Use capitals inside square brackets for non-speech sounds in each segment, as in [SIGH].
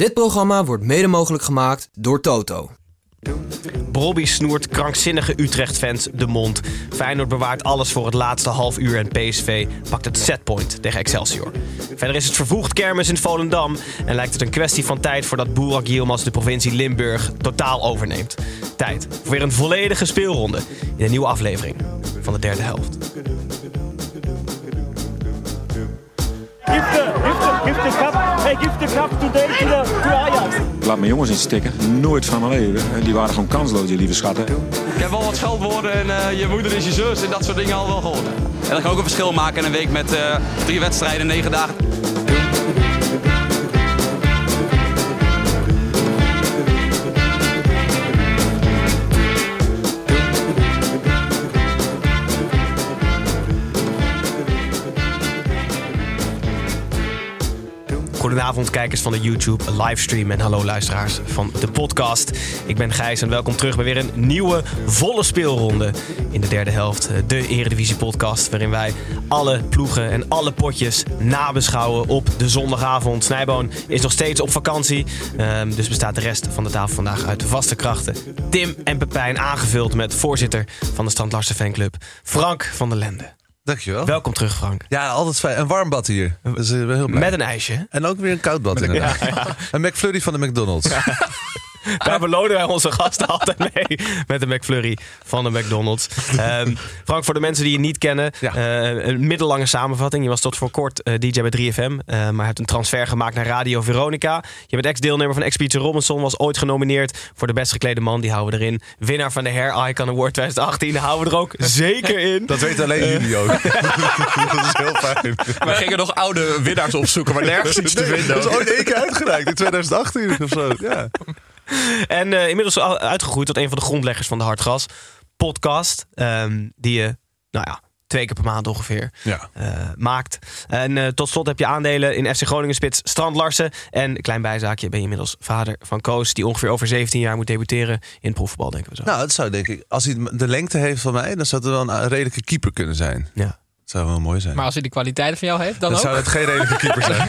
Dit programma wordt mede mogelijk gemaakt door Toto. Bobby snoert krankzinnige Utrecht-fans de mond. Feyenoord bewaart alles voor het laatste half uur en PSV pakt het setpoint tegen Excelsior. Verder is het vervoegd kermis in Volendam en lijkt het een kwestie van tijd voordat Boerak Yilmaz de provincie Limburg totaal overneemt. Tijd voor weer een volledige speelronde in een nieuwe aflevering van de derde helft. Give the, give the, give the cup. Hey, give the cup today to, the, to Ajax. Laat mijn jongens niet stikken. Nooit van mijn leven. Die waren gewoon kansloos, die lieve schatten. Ik heb wel wat scheldwoorden en eh, je moeder is je zus en dat soort dingen al wel gehoord. En dat kan ook een verschil maken in een week met eh, drie wedstrijden, negen dagen. Goedenavond kijkers van de YouTube livestream en hallo luisteraars van de podcast. Ik ben Gijs en welkom terug bij weer een nieuwe volle speelronde in de derde helft. eh, De Eredivisie podcast waarin wij alle ploegen en alle potjes nabeschouwen op de zondagavond. Snijboon is nog steeds op vakantie, ehm, dus bestaat de rest van de tafel vandaag uit vaste krachten. Tim en Pepijn aangevuld met voorzitter van de Strand Larsen fanclub Frank van der Lende. Dankjewel. Welkom terug Frank. Ja, altijd fijn. Een warm bad hier. Dus, heel blij. Met een ijsje. En ook weer een koud bad inderdaad. [LAUGHS] Een McFlurry van de McDonald's. [LAUGHS] [LAUGHS] Daar belonen wij onze gasten [LAUGHS] altijd mee. Met de McFlurry van de McDonald's. Ehm, Frank, voor de mensen die je niet kennen. Ja. eh, een middellange samenvatting. Je was tot voor kort eh, DJ bij 3FM. eh, maar hebt een transfer gemaakt naar Radio Veronica. Je bent ex-deelnemer van Expedition Robinson. Was ooit genomineerd voor de best geklede man. Die houden we erin. Winnaar van de Hair Icon Award 2018. Die houden we er ook [LAUGHS] zeker in. Dat weet alleen jullie ook. dat is heel fijn. We gingen nog oude winnaars opzoeken, maar nergens iets te vinden. Dat is ooit één keer uitgereikt in 2018 of zo. Ja. [LAUGHS] En eh, inmiddels uitgegroeid tot een van de grondleggers van de Hartgas podcast. ehm, die je, nou ja, twee keer per maand ongeveer Ja. eh, maakt. En eh, tot slot heb je aandelen in FC Groningen spits Strand Larsen. En klein bijzaakje, ben je inmiddels vader van Koos... die ongeveer over 17 jaar moet debuteren in het proefbal, denken we zo. Nou, dat zou denk ik. Als hij de lengte heeft van mij, dan zou het wel een redelijke keeper kunnen zijn. Ja. Dat zou wel mooi zijn. Maar als hij de kwaliteiten van jou heeft, dan dan ook? zou het geen redelijke keeper [LAUGHS] zijn.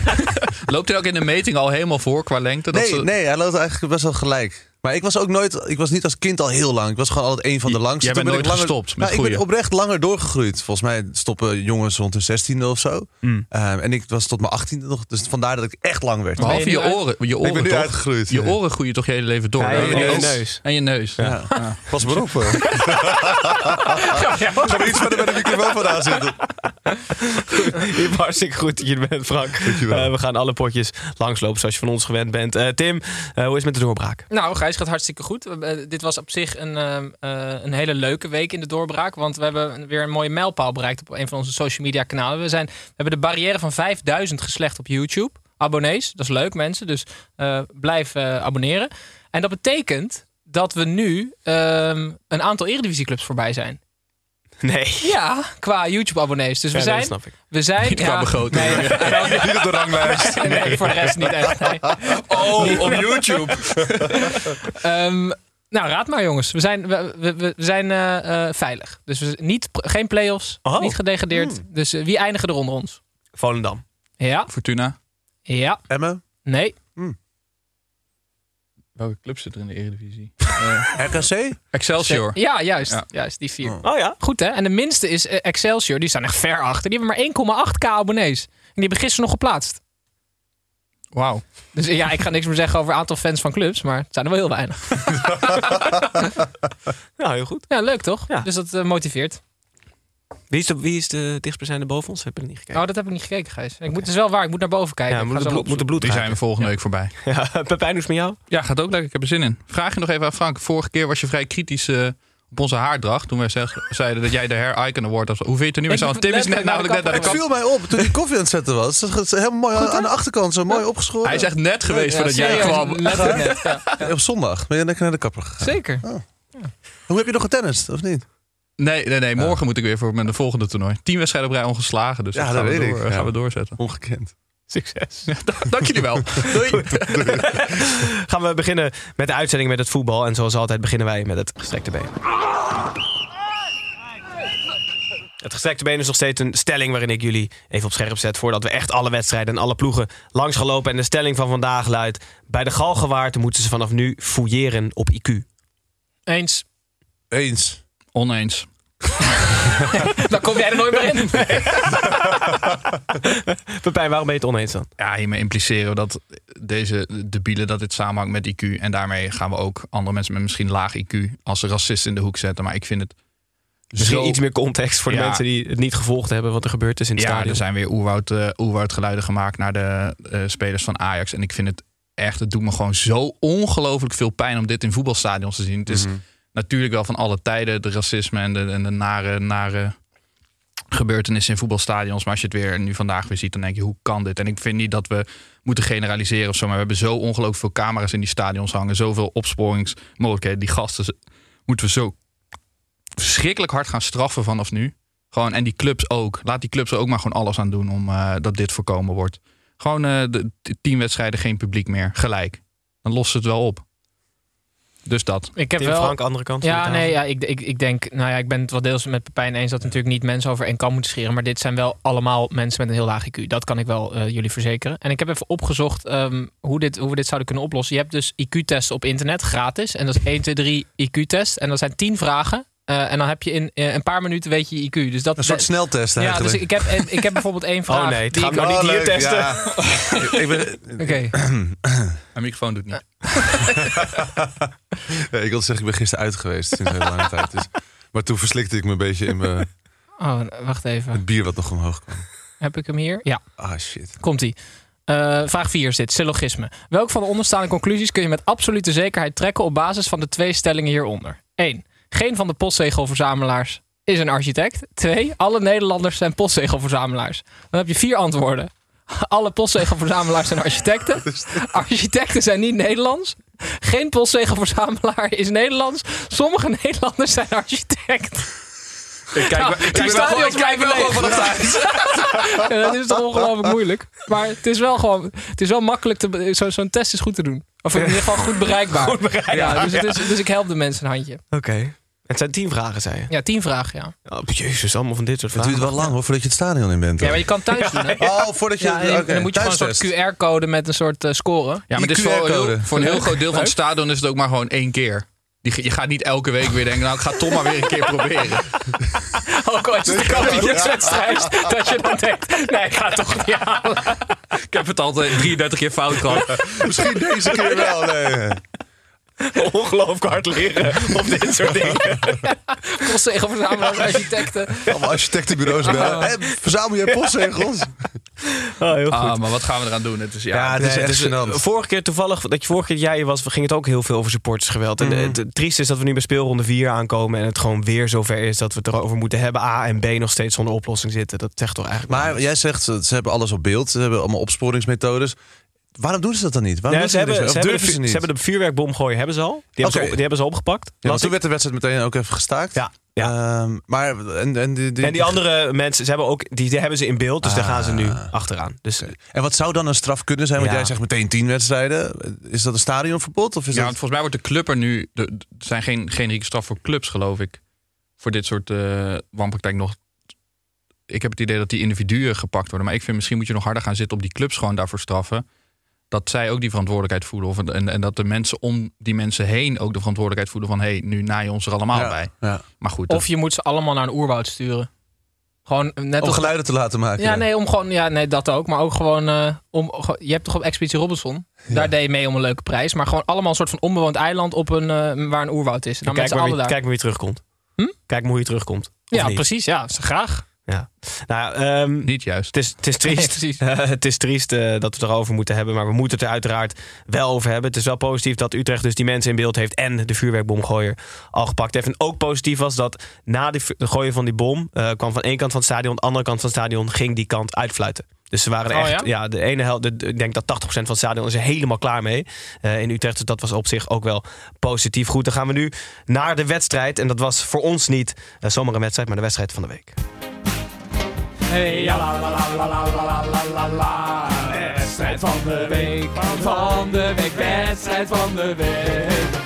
Loopt hij ook in de meting al helemaal voor qua lengte? Dat Nee, ze- nee, hij loopt eigenlijk best wel gelijk. Maar ik was ook nooit, ik was niet als kind al heel lang. Ik was gewoon altijd een van de langste. jij Toen bent ben ik nooit langer, gestopt met Nou, ik ben oprecht langer doorgegroeid. Volgens mij stoppen jongens rond hun 16e of zo. Mm. Ehm, en ik was tot mijn 18e nog. Dus vandaar dat ik echt lang werd. Behalve Ben je oren, je ik oren ben nu toch? uitgegroeid. Je oren groeien toch je hele leven door? Ja, en je neus. En je neus. Ja. Pas maar op. Ga er [LAUGHS] iets verder met de microfoon vandaan zitten. Je hebt hartstikke goed dat je er bent, Frank. Dankjewel. Eh, we gaan alle potjes langslopen zoals je van ons gewend bent. Eh, Tim, eh, hoe is het met de doorbraak? Nou, Gijs gaat hartstikke goed. Eh, dit was op zich een, ehm, eh, een hele leuke week in de doorbraak. Want we hebben weer een mooie mijlpaal bereikt op een van onze social media kanalen. We, zijn, we hebben de barrière van 5000 geslecht op YouTube. Abonnees, dat is leuk mensen. Dus eh, blijf eh, abonneren. En dat betekent dat we nu ehm, een aantal eredivisieclubs voorbij zijn. [LAUGHS] Nee. Ja, qua YouTube-abonnees. Dus we Ja, dat zijn... snap ik. We zijn Niet qua begroting. Nee, [LAUGHS] Niet op de ranglijst. [LAUGHS] nee, voor de rest niet echt. Nee. Oh, op YouTube. Ehm, nou, raad maar jongens. We zijn, we, we, we zijn eh, eh, veilig. Dus we, niet, geen play-offs, Oh. niet gedegradeerd. Dus eh, wie eindigen er onder ons? Volendam. Ja, Fortuna. ja, Emmen. nee. Welke club zit er in de Eredivisie? [LAUGHS] RKC. Excelsior. Ja, juist. Ja. Juist, die vier. Oh ja? Goed hè? En de minste is eh, Excelsior. Die staan echt ver achter. Die hebben maar 1,8k abonnees. En die hebben gisteren nog geplaatst. Wauw. Dus eh, ja, ik ga niks meer zeggen over aantal fans van clubs. Maar het zijn er wel heel weinig. [LAUGHS] Ja, heel goed. Ja, leuk toch? Ja. Dus dat eh, motiveert. Wie is de, wie is de dichtstbijzijnde boven ons? Heb ik niet gekeken. Oh, dat heb ik niet gekeken, Gijs. Ik moet, het is wel waar. Ik moet naar boven kijken. ja, Ik moet ga de, bloed, moet de opzoeken. bloed Die zijn we volgende week voorbij. [LAUGHS] Ja, Pepijn, hoe is het met jou? Ja, gaat ook leuk. Ik heb er zin in. Vraag je nog even aan Frank. Vorige keer was je vrij kritisch eh, op onze haardracht. Toen wij [LAUGHS] zeiden dat jij de Hair Icon Award had. Hoe vind je het er nu weer Tim is net namelijk net naar de Het kant. viel mij op toen die koffie aan het zetten was. Het is helemaal mooi aan de achterkant, zo mooi opgeschoren. Hij is echt net geweest voordat jij kwam. net. Op zondag ben je lekker naar de kapper gegaan. Zeker. Hoe heb je nog getennist, of niet? Nee, nee, nee. Morgen moet ik weer voor met de volgende toernooi. Tien wedstrijden op rij ongeslagen. Dus Ja, dat gaan, we weet door, ik. gaan we doorzetten. Ongekend. Succes. Dank jullie wel. [LAUGHS] Doei. Gaan we beginnen met de uitzending met het voetbal. En zoals altijd beginnen wij met het gestrekte been. Het gestrekte been is nog steeds een stelling waarin ik jullie even op scherp zet... voordat we echt alle wedstrijden en alle ploegen langs gaan lopen. En de stelling van vandaag luidt... bij de Galgenwaard moeten ze vanaf nu fouilleren op IQ. Eens. Eens. Oneens. [LAUGHS] Dan kom jij er nooit meer in. [LAUGHS] Pepijn, waarom ben je het oneens dan? Ja, hiermee impliceren we dat deze debielen dat dit samenhangt met IQ. En daarmee gaan we ook andere mensen met misschien laag IQ als racisten in de hoek zetten. Maar ik vind het Misschien zo... iets meer context voor de Ja. mensen die het niet gevolgd hebben... wat er gebeurd is in het Ja, stadion. er zijn weer oerwoud, eh, oerwoudgeluiden gemaakt naar de eh, spelers van Ajax. En ik vind het echt, het doet me gewoon zo ongelooflijk veel pijn om dit in voetbalstadions te zien. Het is natuurlijk wel van alle tijden, de racisme en de, en de nare, nare gebeurtenissen in voetbalstadions. Maar als je het weer nu vandaag weer ziet, dan denk je, hoe kan dit? En ik vind niet dat we moeten generaliseren of zo. Maar we hebben zo ongelooflijk veel camera's in die stadions hangen. Zoveel opsporingsmogelijkheden. Die gasten moeten we zo verschrikkelijk hard gaan straffen vanaf nu. Gewoon, en die clubs ook. Laat die clubs er ook maar gewoon alles aan doen om eh, dat dit voorkomen wordt. Gewoon eh, de de tien wedstrijden geen publiek meer. Gelijk. Dan lost het wel op. Dus dat. Ik heb Tim wel... Frank, andere kant Ja, nee, ja, ik, ik, ik denk, nou ja, ik ben het wel deels met Pepijn eens dat natuurlijk niet mensen over één kam moeten scheren. Maar dit zijn wel allemaal mensen met een heel laag IQ. Dat kan ik wel eh, jullie verzekeren. En ik heb even opgezocht ehm, hoe, dit, hoe we dit zouden kunnen oplossen. Je hebt dus IQ-testen op internet, gratis. En dat is 1, 2, 3 IQ-test. En dat zijn 10 vragen. Eh, en dan heb je in eh, een paar minuten weet je je IQ. Dus dat, Een soort sneltest Ja, eigenlijk. dus ik heb, ik heb bijvoorbeeld één [LAUGHS] vraag. Oh nee, die ik- nou niet Oh, hier testen. ja. [LAUGHS] ik ben, [LAUGHS] Oké. Mijn microfoon doet niet. ja, ik wilde zeggen, ik ben gisteren uit geweest sinds een hele lange tijd. Dus, maar toen verslikte ik me een beetje in mijn, Oh, wacht even. het bier wat nog omhoog kwam. Heb ik hem hier? Ja. Ah, shit. Komt-ie. Eh, vraag 4 is dit, syllogisme. Welke van de onderstaande conclusies kun je met absolute zekerheid trekken op basis van de twee stellingen hieronder? 1. Geen van de postzegelverzamelaars is een architect. 2. Alle Nederlanders zijn postzegelverzamelaars. Dan heb je vier antwoorden. Alle postzegelverzamelaars zijn architecten. [LAUGHS] Architecten zijn niet Nederlands. Geen postzegelverzamelaar is Nederlands. Sommige Nederlanders zijn architect. Ik kijk, Nou, ik kijk wel, gewoon- ik kijk wel. [LAUGHS] Ja, dat is toch ongelooflijk moeilijk. Maar het is wel gewoon, het is wel makkelijk te, zo- zo'n test is goed te doen. Of in ieder geval goed bereikbaar. Goed bereikbaar, Ja, dus, het ja. is, dus ik help de mensen een handje. Oké. Het zijn tien vragen, zei je. Ja, tien vragen, ja. Oh, jezus, allemaal van dit soort Het vragen. duurt wel lang hoor, voordat je het stadion in bent. Ja, maar je kan thuis doen, hè? Oh, voordat je... Ja, en oké, dan moet je gewoon een soort. QR-code met een soort eh, score. Ja, maar is voor, QR-code. heel, voor een heel [LAUGHS] groot deel van het stadion is het ook maar gewoon één keer. Die, je gaat niet elke week weer denken, nou ik ga het toch maar weer een keer proberen. [LAUGHS] Ook al is het een kampioenswedstrijd. Dat je dan denkt, nee, ik ga het toch niet halen. Ik heb het altijd 33 keer fout gehad. [LAUGHS] Misschien deze keer wel. Nee. [LAUGHS] ongelooflijk hard leren op dit soort dingen. [LAUGHS] Postzegelverzamelaars, architecten. Allemaal architectenbureaus bellen. Verzamel je postzegels? Oh, heel goed. Ah, maar wat gaan we eraan doen? Het is, ja, Ja, het is Nee, echt dus, eh, gênant. vorige keer toevallig, dat je vorige keer jij was, ging het ook heel veel over supportersgeweld. En eh, het, het trieste is dat we nu bij speelronde 4 aankomen en het gewoon weer zover is dat we het erover moeten hebben. A en B nog steeds zonder oplossing zitten. Dat zegt toch eigenlijk. Maar jij zegt, ze ze hebben alles op beeld. Ze hebben allemaal opsporingsmethodes. Waarom doen ze dat dan niet? Waarom Ja, doen ze, hebben, ze, hebben de, ze ze hebben de vuurwerkbom gooien, hebben ze al. Die, hebben, Oké. ze, op- die hebben ze opgepakt. Ja, toen werd de wedstrijd meteen ook even gestaakt. Ja, ja. Ehm, maar en, en, die, die- en die andere mensen, ze hebben ook, die, die hebben ze in beeld, dus daar gaan ze nu Ah. achteraan. Dus En wat zou dan een straf kunnen zijn? Want Ja. jij zegt meteen tien wedstrijden. Is dat een stadionverbod? Of is ja, dat... want volgens mij wordt de club er nu... Er zijn geen generieke straf voor clubs, geloof ik. Voor dit soort eh wanpraktijk nog. Ik heb het idee dat die individuen gepakt worden. Maar ik vind misschien moet je nog harder gaan zitten op die clubs gewoon daarvoor straffen. Dat zij ook die verantwoordelijkheid voelen. Of, en, en dat de mensen om die mensen heen ook de verantwoordelijkheid voelen van... hé, hey, nu naai je ons er allemaal Ja, bij. ja. Maar goed, Of je moet ze allemaal naar een oerwoud sturen. Gewoon net Om als geluiden te laten maken. Ja, nee, om gewoon, ja, nee, dat ook. Maar ook gewoon, eh, om, je hebt toch op Expeditie Robinson, daar deed je mee om een leuke prijs. Maar gewoon allemaal een soort van onbewoond eiland op een, eh, waar een oerwoud is. En dan met kijk, maar wie, daar. kijk maar wie terugkomt. Hm? Kijk maar hoe je terugkomt. Ja, niet? precies. Ja, ze graag. Ja. Nou, ehm, Niet juist. Het is, het is [LAUGHS] triest. [LAUGHS] het is triest eh, dat we het erover moeten hebben. Maar we moeten het er uiteraard wel over hebben. Het is wel positief dat Utrecht dus die mensen in beeld heeft. En de vuurwerkbomgooier al gepakt heeft. En ook positief was dat na de gooien van die bom. eh, kwam van één kant van het stadion. De andere kant van het stadion ging die kant uitfluiten. Dus ze waren Oh, echt. ja? Ja? de ene helft. de- Ik denk dat 80% van het stadion is er helemaal klaar mee. eh, in Utrecht. Dus dat was op zich ook wel positief. Goed, dan gaan we nu naar de wedstrijd. En dat was voor ons niet zomaar een wedstrijd, maar de wedstrijd van de week. Hey, ja, la, la, la, la, la, la, la, la, la. Wedstrijd van de week, van de week, wedstrijd van de week.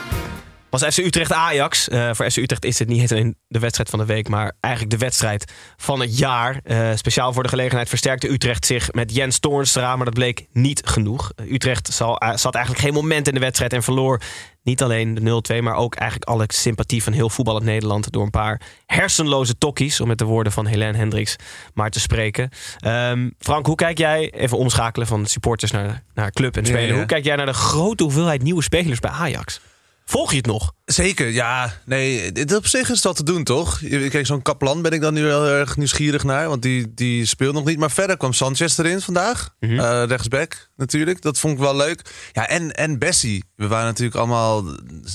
Was FC Utrecht Ajax. Eh, voor FC Utrecht is dit niet alleen de wedstrijd van de week, maar eigenlijk de wedstrijd van het jaar. Eh, speciaal voor de gelegenheid versterkte Utrecht zich met Jens Toornstra, maar dat bleek niet genoeg. Utrecht zal, eh, zat eigenlijk geen moment in de wedstrijd en verloor niet alleen de 0-2, maar ook eigenlijk alle sympathie van heel voetballend Nederland door een paar hersenloze tokkies, om met de woorden van Helene Hendricks maar te spreken. Ehm, Frank, hoe kijk jij, even omschakelen van supporters naar, naar club en spelen, Ja, ja. hoe kijk jij naar de grote hoeveelheid nieuwe spelers bij Ajax? Volg je het nog? Zeker, ja. Nee, op zich is dat te doen, toch? Kijk, zo'n Kaplan ben ik dan nu wel erg nieuwsgierig naar. Want die, die speelt nog niet. Maar verder kwam Sanchez erin vandaag. Eh, rechtsback natuurlijk. Dat vond ik wel leuk. Ja, en, en Bessie. We waren natuurlijk allemaal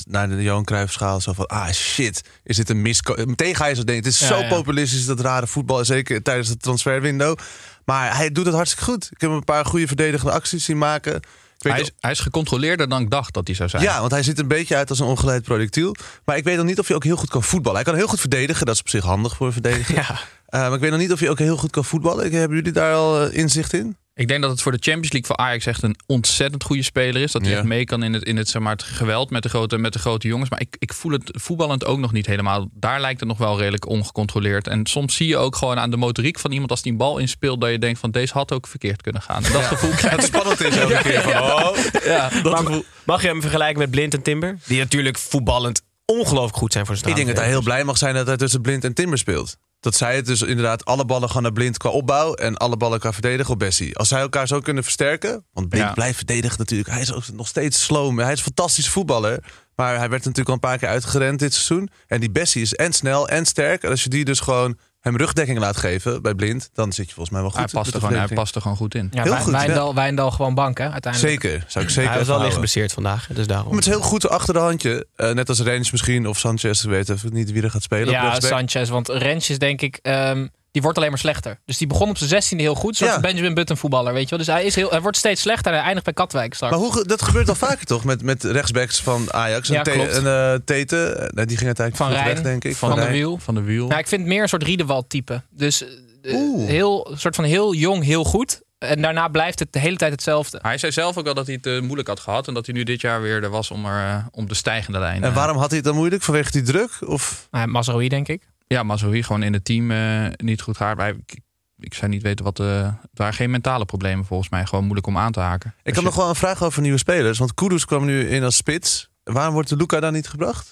naar de Johan Cruijffschaal. Zo van, ah shit, is dit een mis... Meteen ga je zo denken. Het is Ja, zo ja. populistisch, dat rare voetbal. Zeker tijdens het transferwindow. Maar hij doet het hartstikke goed. Ik heb een paar goede verdedigende acties zien maken. Hij is, hij is gecontroleerder dan ik dacht dat hij zou zijn. ja, want hij ziet een beetje uit als een ongeleid projectiel. Maar ik weet nog niet of hij ook heel goed kan voetballen. Hij kan heel goed verdedigen. Dat is op zich handig voor een verdediger. [LAUGHS] Ja. Eh, maar ik weet nog niet of hij ook heel goed kan voetballen. Ik- Hebben jullie daar al eh, inzicht in? Ik denk dat het voor de Champions League voor Ajax echt een ontzettend goede speler is. Dat hij Ja. echt mee kan in het, in het, zeg maar, het geweld met de, grote, met de grote jongens. Maar ik, ik voel het voetballend ook nog niet helemaal. Daar lijkt het nog wel redelijk ongecontroleerd. En soms zie je ook gewoon aan de motoriek van iemand als die een bal inspeelt... dat je denkt van deze had ook verkeerd kunnen gaan. En dat gevoel krijg [LAUGHS] Het spannend is elke keer van... Oh. Ja, dat Maar gevoel. mag je hem vergelijken met Blind en Timber? Die natuurlijk voetballend ongelooflijk goed zijn voor zijn Ik denk dat hij heel blij mag zijn dat hij tussen Blind en Timber speelt. Dat zij het dus inderdaad alle ballen gaan naar Blind qua opbouw... en alle ballen qua verdedigen op Bessie. Als zij elkaar zo kunnen versterken... want Blind Ja. blijft verdedigen natuurlijk. Hij is ook nog steeds sloom. Hij is een fantastische voetballer. Maar hij werd natuurlijk al een paar keer uitgerend dit seizoen. En die Bessie is en snel en sterk. En als je die dus gewoon hem rugdekking laat geven bij Blind... dan zit je volgens mij wel goed. Hij past, er gewoon, hij past er gewoon goed in. Ja, Heel Wij- goed, Wijndal, Wijndal gewoon bank, hè, uiteindelijk. Zeker, zou ik zeker Hij was wel licht geblesseerd vandaag, dus daarom. Maar het is heel goed achter de handje. Eh, net als Rens misschien of Sanchez. Ik weet even niet wie er gaat spelen. op Ja. Sanchez. Want Rens is denk ik... ehm, die wordt alleen maar slechter. Dus die begon op zijn 16e heel goed. Zoals Ja. Benjamin Button voetballer, weet je wel. Dus hij, is heel, hij wordt steeds slechter en hij eindigt bij Katwijk straks. Maar hoe, dat gebeurt al [LAUGHS] vaker toch? Met, met rechtsbacks van Ajax. Ja, en Te- klopt. en eh, Tete. nee, die ging uiteindelijk Van Rijn, weg, denk ik. van, de. Wiel. Van de wiel. Nou, ik vind het meer een soort Riedewald type. Dus Oeh. heel, soort van heel jong, heel goed. En daarna blijft het de hele tijd hetzelfde. Hij zei zelf ook wel dat hij het moeilijk had gehad. En dat hij nu dit jaar weer er was om, er, eh, om de stijgende lijn. En waarom had hij het dan moeilijk? Vanwege die druk? Of? Nou, Mazraoui, denk ik. Ja, Mazraoui gewoon in het team eh, niet goed gaat. Wij- Ik, ik zou niet weten wat... eh het waren geen mentale problemen volgens mij. Gewoon moeilijk om aan te haken. Ik heb je- nog wel een vraag over nieuwe spelers. Want Kudus kwam nu in als spits. Waarom wordt de Luca dan niet gebracht?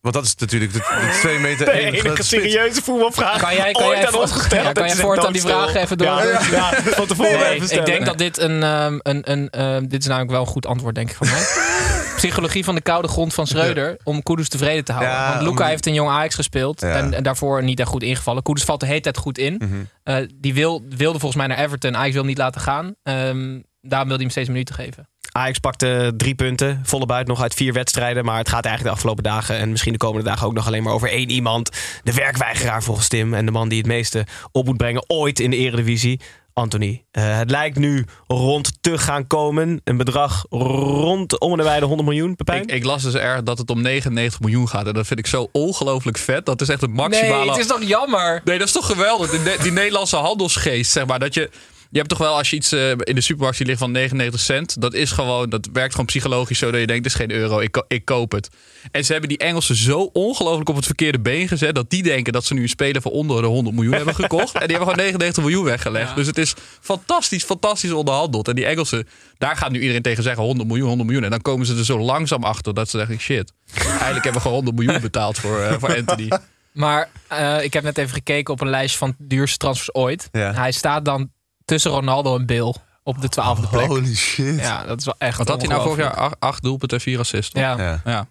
Want dat is natuurlijk de, de twee meter [LAUGHS] de enige enige spits. serieuze voetbalvraag Kan jij, kan ooit jij, aan ons gesteld. ja, kan jij een voortaan die vragen even door? Ja, ja, ja, van tevoren Nee, even ik denk dat dit een, ehm, een, een ehm, dit is namelijk wel een goed antwoord, denk ik van mij. [LAUGHS] Psychologie van de koude grond van Schreuder om Kudus tevreden te houden. Ja, Want Luca om- heeft een jong Ajax gespeeld Ja. en, en daarvoor niet echt goed ingevallen. Kudus valt de hele tijd goed in. Mhm. Eh, die wil, wilde volgens mij naar Everton. Ajax wil hem niet laten gaan. Ehm daarom wil hij hem steeds minuten geven. Ajax pakte drie punten, volle buit nog uit vier wedstrijden. Maar het gaat eigenlijk de afgelopen dagen en misschien de komende dagen ook nog alleen maar over één iemand. De werkweigeraar volgens Tim en de man die het meeste op moet brengen ooit in de eredivisie. Anthony. Eh, het lijkt nu rond te gaan komen. Een bedrag rond om en nabij de 100 miljoen, Pepijn. Ik, ik las dus erg dat het om 99 miljoen gaat. En dat vind ik zo ongelooflijk vet. Dat is echt het maximale... Nee, het is toch jammer? Nee, dat is toch geweldig. Die, die Nederlandse handelsgeest, zeg maar. Dat je, je hebt toch wel als je iets eh, in de supermarkt ziet liggen van 99 cent. Dat is gewoon, dat werkt gewoon psychologisch zo dat je denkt, dit is geen euro, ik, ik koop het. En ze hebben die Engelsen zo ongelooflijk op het verkeerde been gezet. Dat die denken dat ze nu een speler voor onder de 100 miljoen hebben [LAUGHS] gekocht. En die hebben gewoon 99 miljoen weggelegd. Ja. Dus het is fantastisch, fantastisch onderhandeld. En die Engelsen, daar gaat nu iedereen tegen zeggen 100 miljoen, 100 miljoen. En dan komen ze er zo langzaam achter dat ze zeggen, shit. Eigenlijk hebben we gewoon 100 miljoen betaald voor, eh, voor Anthony. Maar eh, ik heb net even gekeken op een lijstje van duurste transfers ooit. Ja. Hij staat dan tussen Ronaldo en Bill op de twaalfde plek. Holy shit. Ja, dat is wel echt Want had hij nou vorig jaar acht, acht doelpunten en vier assists? Ja. Ja. ja.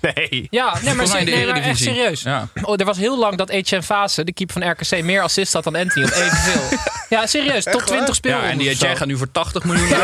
Nee. Ja, nee, maar, nee, maar echt serieus. Ja. Oh, er was heel lang dat Etienne Fase, de keeper van RKC, meer assist had dan Anthony. Of evenveel. [LAUGHS] ja, serieus. Top 20 speelrondes. Ja, en die. Etienne gaat nu voor 80 miljoen. [LAUGHS]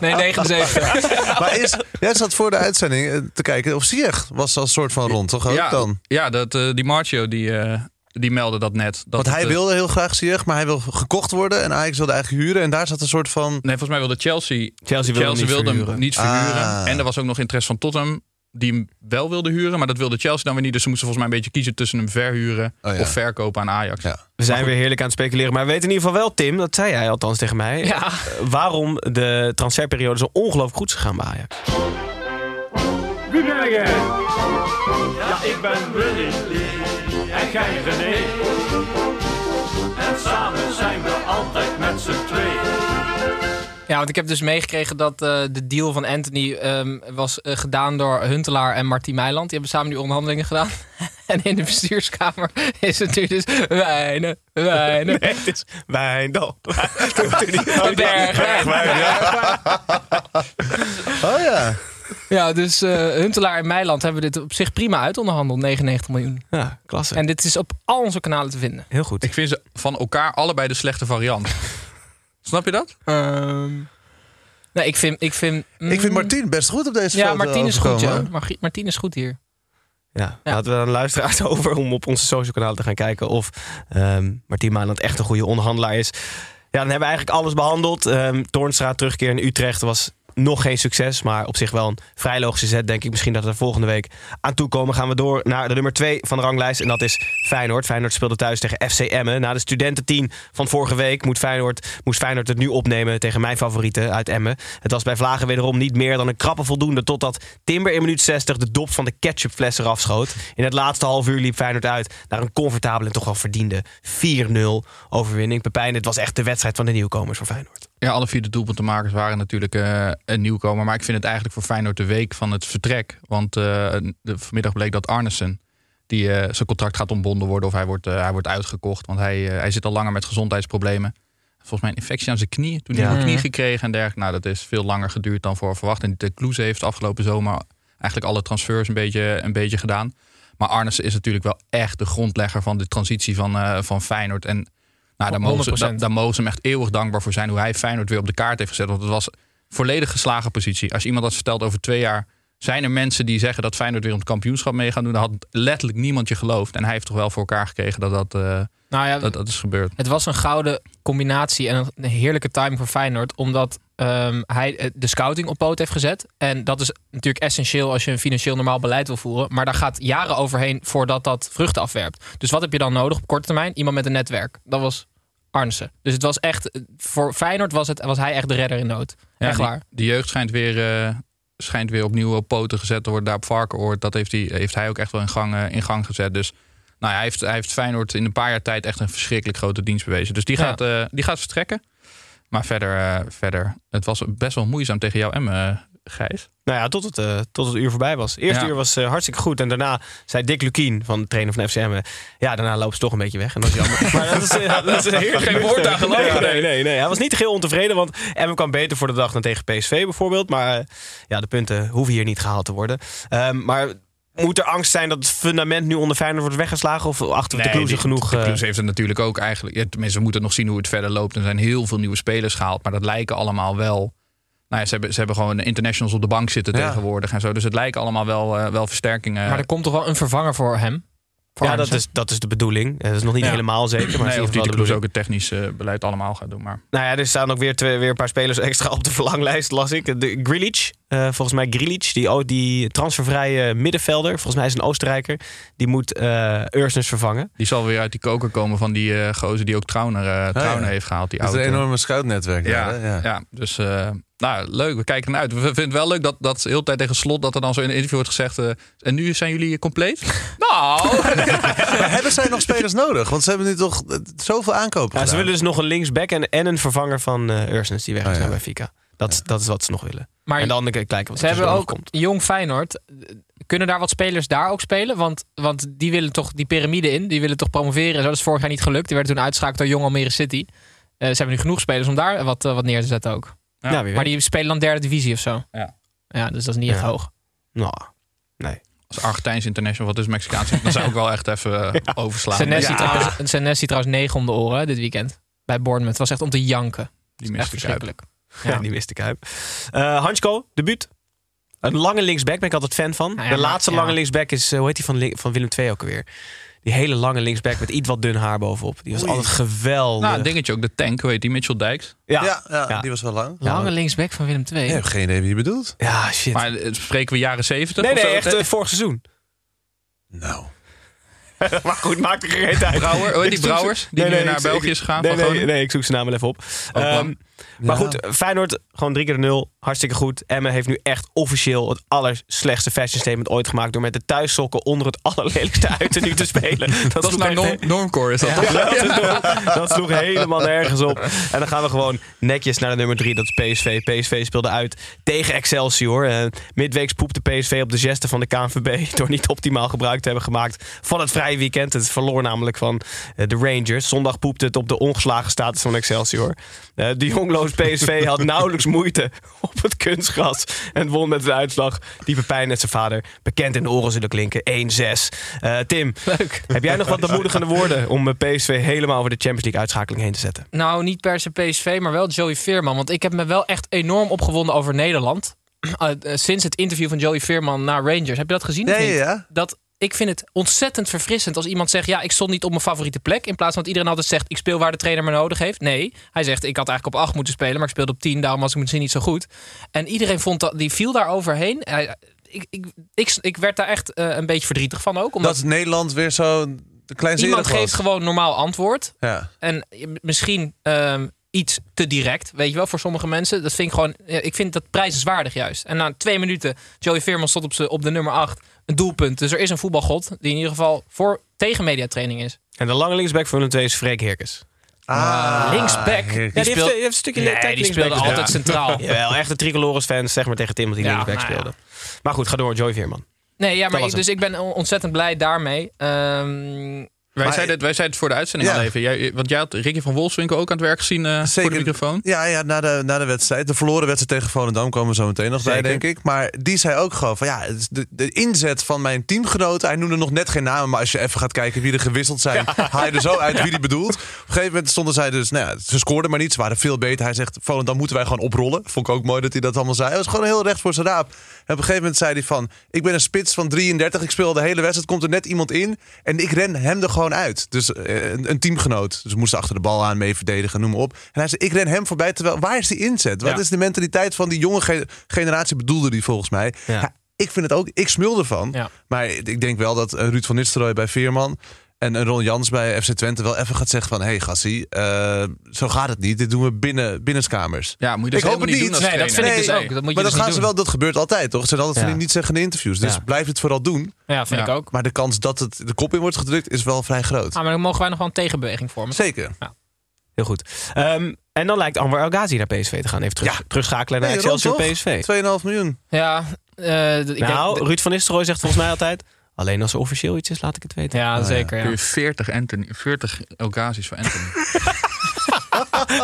Nee, 79. [LAUGHS] Maar is, jij zat voor de uitzending eh, te kijken of Ziyech was als soort van rond, toch ook ja, dan? ja dat, eh, die Marcio die, eh, die meldde dat net. Dat Want hij het, eh, wilde heel graag Ziyech, maar hij wil gekocht worden en Ajax wilde eigenlijk huren. En daar zat een soort van... Nee, volgens mij wilde Chelsea, Chelsea wilde hem niet wilde hem verhuren. niet verhuren. Ah. En er was ook nog interesse van Tottenham die hem wel wilde huren. Maar dat wilde Chelsea dan weer niet. Dus ze moesten volgens mij een beetje kiezen tussen hem verhuren Oh ja. of verkopen aan Ajax. Ja. We zijn weer heerlijk aan het speculeren. Maar we weten in ieder geval wel, Tim, dat zei hij althans tegen mij. Ja. eh, waarom de transferperiode zo ongelooflijk goed is gegaan bij Ajax. Wie ben jij? Ja, ik ben Willy en jij René. En samen zijn we altijd met z'n tweeën. Ja, want ik heb dus meegekregen dat eh, de deal van Anthony ehm, was eh, gedaan door Huntelaar en Martien Meiland. Die hebben samen die onderhandelingen gedaan. [LAUGHS] en in de bestuurskamer is het nu dus wijnen, wijnen. Nee, het is Wijndal. [LAUGHS] Bergwijn. [LAUGHS] Oh ja. Ja, dus eh, Huntelaar en Meiland hebben dit op zich prima uitonderhandeld. 99 miljoen. Ja, klasse. En dit is op al onze kanalen te vinden. Heel goed. Ik vind ze van elkaar allebei de slechte variant. [LAUGHS] Snap je dat? Ehm, nee, ik vind... Ik vind, Ik vind mm, Martien best goed op deze Ja, foto Martien is goed, ja. Mar- Martien is goed hier. Ja, Ja. laten we de luisteraars [LAUGHS] over om op onze social kanalen te gaan kijken of ehm Martien Maanland echt een goede onderhandelaar is. Ja, dan hebben we eigenlijk alles behandeld. Ehm Toornstra terugkeer in Utrecht was nog geen succes, maar op zich wel een vrij logische zet. Denk ik misschien dat we er volgende week aan toekomen. Gaan we door naar de nummer 2 van de ranglijst. En dat is Feyenoord. Feyenoord speelde thuis tegen FC Emmen. Na de studententeam van vorige week moet Feyenoord, moest Feyenoord het nu opnemen tegen mijn favorieten uit Emmen. Het was bij Vlagen wederom niet meer dan een krappe voldoende. Totdat Timber in minuut 60 de dop van de ketchupfles eraf schoot. In het laatste half uur liep Feyenoord uit naar een comfortabele en toch wel verdiende 4-0 overwinning. Pepijn, het was echt de wedstrijd van de nieuwkomers voor Feyenoord. Ja, alle vier de doelpuntenmakers waren natuurlijk eh, een nieuwkomer. Maar ik vind het eigenlijk voor Feyenoord de week van het vertrek. Want eh, de, vanmiddag bleek dat Arnesen, die eh, zijn contract gaat ontbonden worden... of hij wordt, hij wordt uitgekocht. Want hij, eh, hij zit al langer met gezondheidsproblemen. Volgens mij een infectie aan zijn knie. Toen hij Ja. een knie gekregen en dergelijke. Nou, dat is veel langer geduurd dan voor verwacht. En de Kloeze heeft afgelopen zomer eigenlijk alle transfers een beetje, een beetje gedaan. Maar Arnesen is natuurlijk wel echt de grondlegger van de transitie van, eh, van Feyenoord. En nou, daar, mogen ze, 100%. daar, daar mogen ze hem echt eeuwig dankbaar voor zijn. Hoe hij Feyenoord weer op de kaart heeft gezet. Want het was volledig geslagen positie. Als iemand had verteld over twee jaar... zijn er mensen die zeggen dat Feyenoord weer om het kampioenschap mee gaat doen... dan had letterlijk niemand je geloofd. En hij heeft toch wel voor elkaar gekregen dat dat, eh, Nou ja, dat, dat is gebeurd. Het was een gouden combinatie en een heerlijke timing voor Feyenoord. Omdat ehm, hij eh, de scouting op poot heeft gezet. En dat is natuurlijk essentieel als je een financieel normaal beleid wil voeren. Maar daar gaat jaren overheen voordat dat vruchten afwerpt. Dus wat heb je dan nodig op korte termijn? Iemand met een netwerk. Dat was Arnesen. Dus het was echt, voor Feyenoord was, het, was hij echt de redder in nood. Ja, echt waar. De jeugd schijnt weer, eh, schijnt weer opnieuw op poten gezet te worden. Daar op Varkenoord. Dat heeft hij, heeft hij ook echt wel in gang, eh, in gang gezet. Dus nou, ja, hij, heeft, hij heeft Feyenoord in een paar jaar tijd echt een verschrikkelijk grote dienst bewezen. Dus die Ja. gaat, eh, die gaat vertrekken. Maar verder, eh, verder, het was best wel moeizaam tegen jou, Emme, eh, Gijs. Nou ja, tot het, eh, tot het uur voorbij was. Eerste Ja. uur was eh, hartstikke goed. En daarna zei Dick Lukien, van de trainer van FCM... ja, daarna loopt ze toch een beetje weg. En dat is jammer. [LAUGHS] maar dat is, dat is heerlijk Geen woord aan gelogen, Nee, nee. nee. Hij was niet heel ontevreden, want Emmen kwam beter voor de dag dan tegen PSV bijvoorbeeld. Maar ja, de punten hoeven hier niet gehaald te worden. Ehm, maar moet er angst zijn dat het fundament nu onder Feyenoord wordt weggeslagen? Of achter de Kloeze die- genoeg... De eh, Kloeze heeft het natuurlijk ook eigenlijk. Ja, tenminste, we moeten nog zien hoe het verder loopt. Er zijn heel veel nieuwe spelers gehaald. Maar dat lijken allemaal wel. Nou ja, ze hebben, ze hebben gewoon internationals op de bank zitten Ja. tegenwoordig en zo. Dus het lijken allemaal wel, eh, wel versterkingen. Maar er komt toch wel een vervanger voor hem? Voor ja, dat is, dat is de bedoeling. Eh, Dat is nog niet Ja. helemaal zeker. Maar nee, of die de de bedoeling. ook het technisch eh, beleid allemaal gaat doen. Maar Nou ja, er staan ook weer, twee, weer een paar spelers [LAUGHS] extra op de verlanglijst, las ik. De Grilic, eh, volgens mij Grilic, die, die transfervrije middenvelder. Volgens mij is een Oostenrijker. Die moet eh Ursnes vervangen. die zal weer uit die koker komen van die eh gozer die ook Trauner, Trauner ja. heeft gehaald. Die Het is een enorme scoutnetwerk. Ja, daar, hè? ja. ja. dus eh, nou, leuk. We kijken ernaar uit. We vinden het wel leuk dat, dat de hele tijd tegen slot dat er dan zo in een interview wordt gezegd. eh, en nu zijn jullie compleet? [LAUGHS] nou, [LAUGHS] Maar hebben zij nog spelers nodig? Want ze hebben nu toch zoveel aankopen Ja, ze willen dus nog een linksback en, en een vervanger van eh Ursnes die weg is Oh, ja. naar Benfica. Dat, dat is wat ze nog willen. Maar en dan kijken wat er Ze hebben ook komt. jong Feyenoord. Kunnen daar wat spelers daar ook spelen? Want, want die willen toch die piramide in. Die willen toch promoveren. en Zo, dat is vorig jaar niet gelukt. Die werden toen uitschakeld door Jong Almere City. Eh, ze hebben nu genoeg spelers om daar wat, eh, wat neer te zetten ook. Ja. Ja, wie Maar die spelen dan derde divisie of zo. Ja. Ja, dus dat is niet Ja. echt hoog. Nou, Nee. Als Argentijns international, wat is Mexicaans? Dan zou ik wel echt even eh, [LAUGHS] overslaan. Senesi, Ja, trouwens, Senesi trouwens negen om de oren dit weekend. Bij Bournemouth. Het was echt om te janken. Die mist ik uit. Ja, [LAUGHS] die wist ik uit. Eh Hansko, debuut. Een lange linksback ben ik altijd fan van. Nou ja, de laatste ja. lange linksback is, eh, hoe heet die van, van Willem II ook alweer? Die hele lange linksback met iets wat dun haar bovenop. Die was Oei. altijd geweldig. Nou, een dingetje ook, de tank, hoe heet die? Mitchell Dijks. ja. Ja, ja, Ja. die was wel lang. Lange linksback van Willem II. Ik heb geen idee wie je bedoelt. Ja, shit. Maar eh, spreken we jaren 70 nee, of nee, zo? echt vorig seizoen. Nou. [LAUGHS] maar goed, maakt er geen [LAUGHS] uit. Brouwer, hoe heet die Brouwers? Die Nee, nu naar ik- België is gegaan Nee, nee, ik zoek zijn naam wel even op. Ook Ehm, lang. Maar goed, Feyenoord gewoon drie keer de nul. Hartstikke goed. Emmen heeft nu echt officieel het allerslechtste fashion statement ooit gemaakt... door met de thuissokken onder het [LAUGHS] allerlelijkste uiternu te spelen. Dat, [LAUGHS] Dat is echt- norm, Normcore, is dat Ja, toch? [LAUGHS] dat, sloeg helemaal nergens op. En dan gaan we gewoon netjes naar de nummer drie. Dat is PSV. PSV speelde uit tegen Excelsior. Eh midweeks poepte PSV op de geste van de KNVB... door niet optimaal gebruik te hebben gemaakt van het vrije weekend. Het verloor namelijk van eh, de Rangers. Zondag poepte het op de ongeslagen status van Excelsior. Eh, de jongloos PSV had nauwelijks moeite op het kunstgras... en won met een uitslag die Pepijn en zijn vader bekend in de oren zullen klinken. 1-6. Eh, Tim, Leuk. heb jij nog wat [LAUGHS] bemoedigende woorden om eh, PSV helemaal over de Champions League uitschakeling heen te zetten? Nou, niet per se PSV, maar wel Joey Veerman. Want ik heb me wel echt enorm opgewonden over Nederland. Uh, [CLEARS THROAT] uh, sinds het interview van Joey Veerman na Rangers. Heb je dat gezien? niet? ja. Dat, ik vind het ontzettend verfrissend als iemand zegt... ja, ik stond niet op mijn favoriete plek. In plaats van dat iedereen altijd zegt... ik speel waar de trainer me nodig heeft. Nee, hij zegt ik had eigenlijk op 8 moeten spelen... maar ik speelde op 10, daarom was ik misschien niet zo goed. En iedereen vond dat, die viel daar overheen. Ik, ik, ik, ik werd daar echt eh, een beetje verdrietig van ook. Omdat Dat Nederland weer zo kleinzerig iemand was. geeft gewoon normaal antwoord... Ja. En misschien ehm, iets te direct, weet je wel, voor sommige mensen. Dat vind ik gewoon, ik vind dat prijzenswaardig juist. En na twee minuten, Joey Veerman stond op, op de nummer 8, een doelpunt. Dus er is een voetbalgod die in ieder geval voor tegen mediatraining is. En de lange linksback van de twee is Freek Herkes. Ah, Linksback. heerlijk. Ja, die, speelt- heeft, die heeft een stukje Nee, die linksback speelde altijd centraal. [LAUGHS] Jawel, echte tricolores fans zeg maar tegen Tim dat hij Ja, linksback nou ja. speelde. Maar goed, ga door, Joey Veerman. Nee, ja, maar ik, dus ik ben on- ontzettend blij daarmee. Ehm, Wij, zeiden het, wij zeiden het voor de uitzending Ja. al even. Jij, want jij had Ricky van Wolfswinkel ook aan het werk gezien eh, voor de microfoon. Ja, ja na, de, na de wedstrijd. De verloren wedstrijd tegen Volendam komen we zo meteen nog bij, denk ik. Maar die zei ook gewoon van ja, de, de inzet van mijn teamgenoten. Hij noemde nog net geen namen, maar als je even gaat kijken wie er gewisseld zijn, haal je er zo uit wie die bedoelt. Op een gegeven moment stonden zij dus, nou ja, ze scoorden maar niet, ze waren veel beter. Hij zegt, Volendam moeten wij gewoon oprollen. Vond ik ook mooi dat hij dat allemaal zei. Hij was gewoon heel recht voor zijn raap. En op een gegeven moment zei hij van, ik ben een spits van 33, ik speel de hele wedstrijd, komt er net iemand in en ik ren hem er gewoon uit. Dus eh, een, een teamgenoot. Dus we moesten achter de bal aan mee verdedigen, noem maar op. En hij zei, ik ren hem voorbij, terwijl, waar is die inzet? Wat Ja. is de mentaliteit van die jonge ge- generatie, bedoelde die volgens mij. Ja. Ja, ik vind het ook, ik smul ervan. Maar ik denk wel dat eh, Ruud van Nistelrooy bij Veerman en Ron Jans bij FC Twente wel even gaat zeggen van... hé hey, gassie, eh, zo gaat het niet. Dit doen we binnen binnenskamers. Ja, moet je dus Ik hoop helemaal het niet doen als nee, dat vind ik dus ook. Dat moet je maar dus dat gaan ze wel, dat gebeurt altijd, toch? Het zijn altijd van Ja. die niet zeggende interviews. Dus Ja. blijf het vooral doen. Ja, vind Ja. ik ook. Maar de kans dat het de kop in wordt gedrukt is wel vrij groot. Ah, maar dan mogen wij nog wel een tegenbeweging vormen. Zeker. Heel goed. Ehm, en dan lijkt Anwar El Ghazi naar PSV te gaan. Even terug, Ja. terugschakelen naar Nee, Excelsior? PSV. 2,5 miljoen. Ja, eh, ik nou, denk, Ruud van Nistelrooy zegt volgens mij altijd... alleen als er officieel iets is, laat ik het weten. ja, ja. zeker. Kun Ja. je 40, Anthony, 40 Elgazis voor Anthony. [LAUGHS]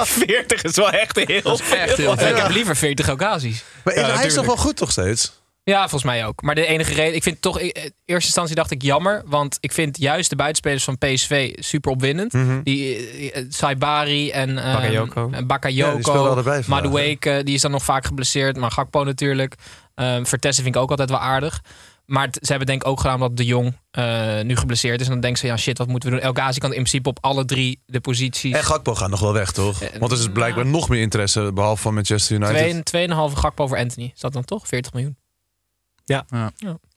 40 is wel echt heel Dat is echt heel Ik veel. heb liever 40 occasions. Maar Ja, hij is toch wel goed toch steeds? Ja, volgens mij ook. Maar de enige reden, ik vind toch, in eerste instantie dacht ik jammer, want ik vind juist de buitenspelers van PSV super opwindend. Die eh, eh, Saibari en eh, Bakayoko. Ja, Bakayoko, die speelde allebei vandaag, Madueke, die is dan nog vaak geblesseerd, maar Gakpo natuurlijk. Um, Vertessen vind ik ook altijd wel aardig. Maar het- ze hebben denk ik ook gedaan dat de Jong eh, nu geblesseerd is. En dan denken ze, ja shit, wat moeten we doen? El Ghazi kan in principe op alle drie de posities. En Gakpo gaat nog wel weg, toch? Eh, Want er is blijkbaar nog meer interesse, behalve van Manchester United. Twee- Tweeënhalve Gakpo voor Anthony. Is dat dan toch? 40 miljoen.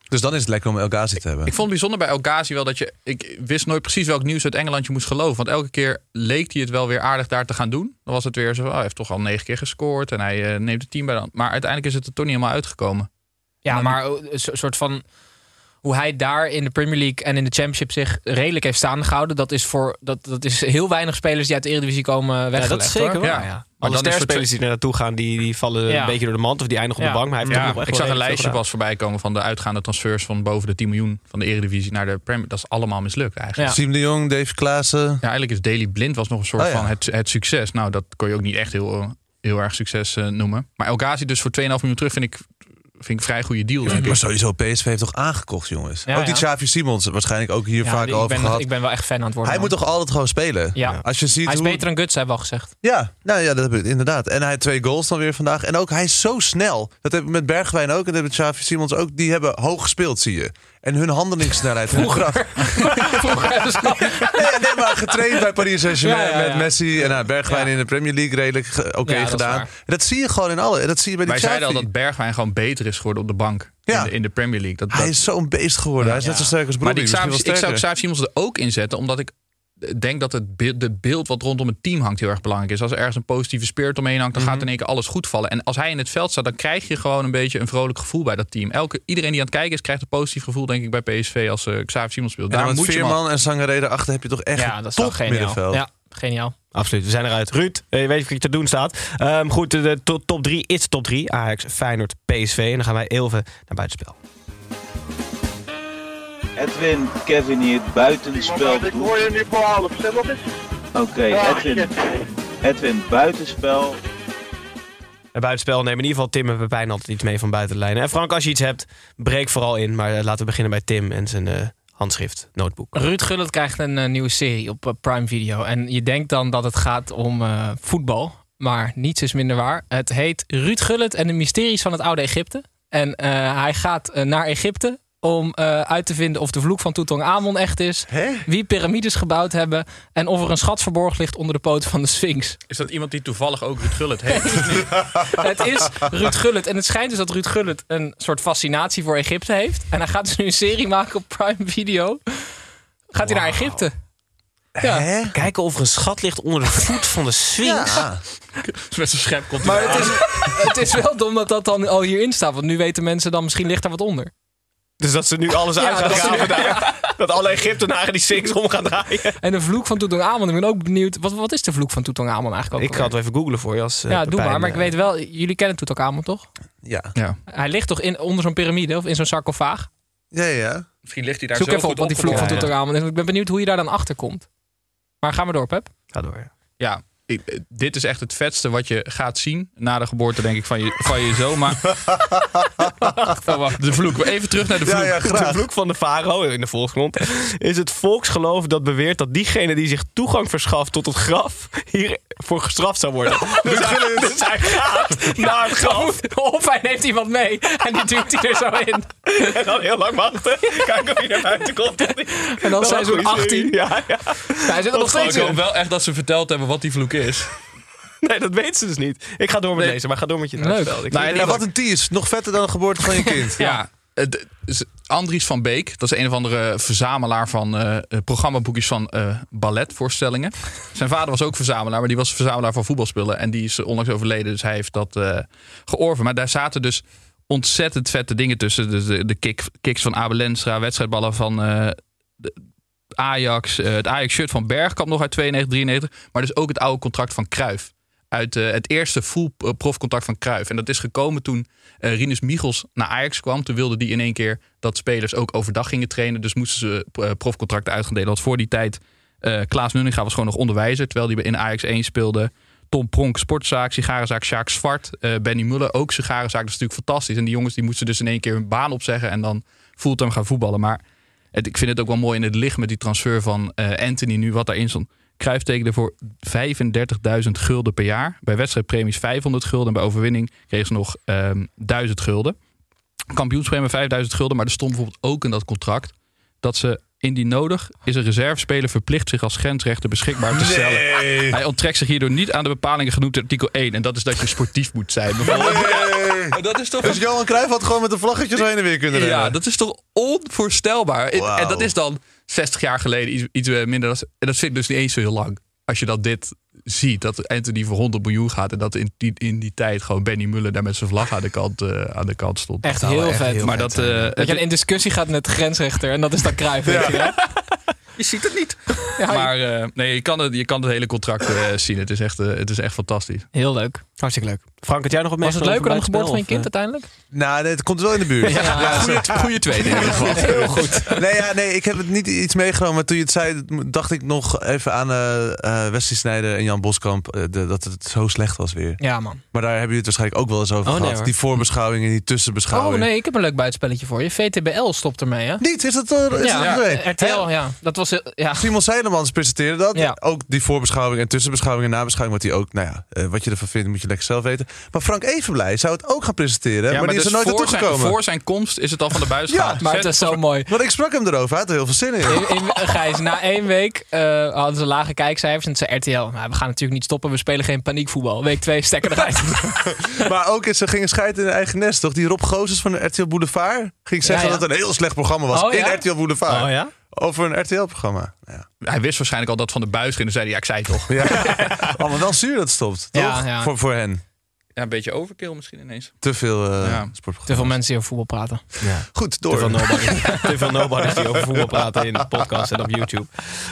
Dus dan is het lekker om El Ghazi te hebben. Ik vond het bijzonder bij El Ghazi wel dat je... Ik wist nooit precies welk nieuws uit Engeland je moest geloven. Want elke keer leek hij het wel weer aardig daar te gaan doen. Dan was het weer zo, oh, hij heeft toch al negen keer gescoord. En hij eh, neemt het team bij de hand. Maar uiteindelijk is het er toch niet helemaal uitgekomen. Ja, maar een so- soort van hoe hij daar in de Premier League en in de Championship zich redelijk heeft staande gehouden. Dat is voor dat, dat is heel weinig spelers die uit de Eredivisie komen Ja, weggelegd. dat is zeker hoor. waar. Ja. Ja. Maar Alle dan is het sterspelers die er naartoe gaan, die, die vallen Ja. een beetje door de mand. Of die eindigen op de Ja. bank. Maar hij heeft Ja, toch nog echt ik zag een lijstje pas voorbij komen van de uitgaande transfers van boven de 10 miljoen van de Eredivisie naar de Premier. Dat is allemaal mislukt eigenlijk. Ja. Siem de Jong, Dave Klaassen. Ja, eigenlijk is Daily Blind was nog een soort Oh ja. van het, het succes. Nou, dat kon je ook niet echt heel, heel erg succes eh, noemen. Maar El Ghazi dus voor 2,5 miljoen terug vind ik vind ik een vrij goede deal, denk Maar ik. sowieso, PSV heeft toch aangekocht, jongens. Ja, ook die ja. Xavi Simons, waarschijnlijk ook hier Ja, vaak die- over ik, ben, gehad. ik ben wel echt fan aan het worden. Hij man. moet toch altijd gewoon spelen? Ja. Als je ziet Hij is hoe... beter dan Guts, hebben we al gezegd. Ja, nou ja, dat heb ik inderdaad. En hij had twee goals dan weer vandaag. En ook, hij is zo snel. Dat heb ik met Bergwijn ook. En dat heb ik met Xavi Simons ook. Die hebben hoog gespeeld, zie je. En hun handelingssnelheid. Vroeger. Vroeger [LAUGHS] nee, nee, maar getraind bij Paris Saint-Germain Ja, ja, ja. met Messi. En nou, Bergwijn Ja. in de Premier League redelijk oké gedaan. dat zie je gewoon in alle. Dat zie je bij die Wij zeiden al dat Bergwijn gewoon beter is geworden op de bank Ja. in, de, in de Premier League. Dat, Hij dat- is zo'n beest geworden. Hij is net Ja. zo sterk als maar Brobbey. ik zou sterker. Xavi Simons er ook inzetten, omdat ik denk dat het beeld, de beeld wat rondom het team hangt heel erg belangrijk is. Als er ergens een positieve spirit omheen hangt, dan Mhm. gaat in één keer alles goed vallen. En als hij in het veld staat, dan krijg je gewoon een beetje een vrolijk gevoel bij dat team. Elke, iedereen die aan het kijken is, krijgt een positief gevoel, denk ik, bij PSV als uh, Xavi Simons speelt. Daar moet je Veerman en Sangaré achter heb je toch echt Ja, een dat is top geniaal. middenveld. Ja, geniaal. Absoluut, we zijn eruit. Ruud, eh, je weet wat je te doen staat. Ehm, goed, de, de to- top 3 is top 3. Ajax, Feyenoord, PSV. En dan gaan wij heel even naar buitenspel. Edwin, Kevin hier, buitenspel. Ik hoor je nu voor half. Zeg nog eens. Oké, Edwin. Edwin, buitenspel. Bij buitenspel nemen in ieder geval Tim en Pepijn altijd iets mee van buiten de lijnen. En Frank, als je iets hebt, breek vooral in. Maar eh, laten we beginnen bij Tim en zijn eh, handschrift, notebook. Ruud Gullit krijgt een eh, nieuwe serie op Prime Video. En je denkt dan dat het gaat om eh, voetbal. Maar niets is minder waar. Het heet Ruud Gullit en de mysteries van het oude Egypte. En eh, hij gaat naar Egypte om eh, uit te vinden of de vloek van Tutankhamon echt is. Wie piramides gebouwd hebben. En of er een schat verborgen ligt onder de poten van de Sphinx. Is dat iemand die toevallig ook Ruud Gullit heet? [LAUGHS] het is Ruud Gullit. En het schijnt dus dat Ruud Gullit een soort fascinatie voor Egypte heeft. En hij gaat dus nu een serie maken op Prime Video. Gaat hij naar Egypte? Ja. Kijken of er een schat ligt onder de voet van de Sphinx. Ja. [LAUGHS] Met zijn schep komt Maar het is, [LAUGHS] het is wel dom dat dat dan al hierin staat. Want nu weten mensen dan misschien ligt er wat onder. Dus dat ze nu alles uit gaan dat ze nu- graven daar. Dat alle Egyptenaren die Sphinx om gaan draaien. En de vloek van Tutankhamon. Ik ben ook benieuwd. Wat, wat is de vloek van Tutankhamon eigenlijk ook Ik ga het even googlen voor je. Als, eh, Ja, doe maar. Maar ik eh, weet wel, jullie kennen Tutankhamon toch? Ja. Ja. Hij ligt toch in, onder zo'n piramide of in zo'n sarcofaag? Ja, ja. Misschien ligt hij daar Zoek zo even goed op wat die vloek van is. Ik ben benieuwd hoe je daar dan achter komt. Maar ga maar door, Pep. Ga door. ja. Ja, ik- eh, dit is echt het vetste wat je gaat zien na de geboorte, denk ik, van je, van je zoon. Maar [LAUGHS] wacht, de vloek. Even terug naar de vloek. Ja, ja, graag. De vloek van de farao in de volksmond is het volksgeloof dat beweert dat diegene die zich toegang verschaft tot het graf hiervoor gestraft zou worden. [LAUGHS] Dus hij, [LAUGHS] dus hij gaat [LAUGHS] naar het graf Of hij neemt iemand mee en die duwt hij er zo in. en dan heel lang wachten. Kijken of hij naar buiten komt. En dan zijn ze 18. Ja, ja. Hij zit er nog steeds Ik hoop wel echt dat ze verteld hebben wat die vloek is. Nee, dat weten ze dus niet. Ik ga door met deze, maar ga door met je Leuk. Nou, Ja, wat een tease. Nog vetter dan de geboorte van je kind. Ja. Het is Andries van Beek, dat is een of andere verzamelaar van eh, eh, programmaboekjes van eh, balletvoorstellingen. [LAUGHS] Zijn vader was ook verzamelaar, maar die was verzamelaar van voetbalspullen. En die is onlangs overleden, dus hij heeft dat eh georven. Maar daar zaten dus ontzettend vette dingen tussen. Dus de, de kick, kicks van Abel Lenstra, wedstrijdballen van eh, de Ajax. eh, het Ajax-shirt van Bergkamp nog uit 92, 93. Maar dus ook het oude contract van Cruijff. Uit eh, het eerste full eh, profcontract van Cruijff. En dat is gekomen toen eh Rinus Michels naar Ajax kwam. Toen wilde die in één keer dat spelers ook overdag gingen trainen. Dus moesten ze profcontracten uit gaan delen. Want voor die tijd, Klaas Nunninga was gewoon nog onderwijzer. Terwijl hij in Ajax 1 speelde. Tom Pronk, sportzaak, sigarenzaak, Sjaak Zwart. Benny Muller, ook sigarenzaak. Dat is natuurlijk fantastisch. En die jongens die moesten dus in één keer hun baan opzeggen. En dan fulltime gaan voetballen. Maar ik vind het ook wel mooi in het licht met die transfer van Anthony nu. Wat daarin stond. Cruijff tekende voor 35.000 gulden per jaar. Bij wedstrijdpremies 500 gulden. En bij overwinning kregen ze nog ehm 1000 gulden. Kampioenspremie 5000 gulden. Maar er stond bijvoorbeeld ook in dat contract... dat ze indien nodig is een reservespeler verplicht zich als grensrechter beschikbaar te stellen. Hij onttrekt zich hierdoor niet aan de bepalingen genoemd in artikel 1. En dat is dat je sportief moet zijn. Bijvoorbeeld. Nee. Dat is toch Dus Johan Cruijff had gewoon met een vlaggetje zo heen en weer kunnen rennen. ja, dat is toch onvoorstelbaar. En- dat is dan 60 jaar geleden iets, iets eh, minder. Dan, en dat vind ik dus niet eens zo heel lang. Als je dat dit ziet, dat Anthony voor 100 miljoen gaat... en dat in die, in die tijd gewoon Benny Muller daar met zijn vlag aan de kant, eh, aan de kant stond. Echt heel vet. heel maar vet dat, eh, Dat je in discussie gaat met de grensrechter en dat is dan Cruijff, weet [LAUGHS] je ziet het niet. [LAUGHS] Ja, Maar eh, nee, je kan, het, je kan het hele contract eh, zien. Het is, echt, eh, het is echt fantastisch. Heel leuk. Hartstikke leuk. Frank, had jij nog wat Was het leuker dan de van geboorte van je kind uiteindelijk? Nou, nee, het komt wel in de buurt. [LAUGHS] Ja, Goede [LAUGHS] tweede in ieder geval. Heel goed. Nee, ja, nee, ik heb het niet iets meegenomen. Maar toen je het zei, dacht ik nog even aan eh eh Wesley Sneijder en Jan Boskamp. de- dat het zo slecht was weer. Ja, man. Maar daar hebben jullie het waarschijnlijk ook wel eens over Oh, gehad. die voorbeschouwing en die Oh tussenbeschouwing. nee, ik heb een leuk buitenspelletje voor je. VTBL stopt ermee, hè? Niet, is dat er? Is Ja, dat. RTL, ja. Dat was... heel- Ja. Simon Seilemans presenteerde dat. Ja. Ook die voorbeschouwing en tussenbeschouwing en nabeschouwing. Wat, hij ook, nou ja, eh, wat je ervan vindt, moet je lekker zelf weten. Maar Frank Evenblij zou het ook gaan presenteren. Ja, maar, die is dus er nooit voor naartoe zijn, gekomen. voor zijn komst is het al van de buis Ja, gehaald. Maar het is zo mooi. Want ik sprak hem erover. Hij had er heel veel zin in. In, in, Gijs, na één week eh, hadden ze lage kijkcijfers. En zei RTL, nou, we gaan natuurlijk niet stoppen. We spelen geen paniekvoetbal. Week 2, stekker eruit. [LAUGHS] Maar ook eens, ze gingen scheiden in hun eigen nest, toch? Die Rob Gozes van de RTL Boulevard ging zeggen Ja, ja. dat het een heel slecht programma was Oh, ja? in RTL Boulevard. Oh ja? Over een RTL-programma. Ja. Hij wist waarschijnlijk al dat van de buis ging. Dan zei hij, ja, ik zei het toch. Ja. [LAUGHS] maar wel zuur dat het stopt, toch? Voor, voor hen. Ja, een beetje overkill misschien ineens. Te veel eh Ja. sportprogramma's. Te veel mensen die over voetbal praten. Goed, Te door. veel, nobody, [LAUGHS] te veel nobody's die over voetbal praten in de podcast en op YouTube.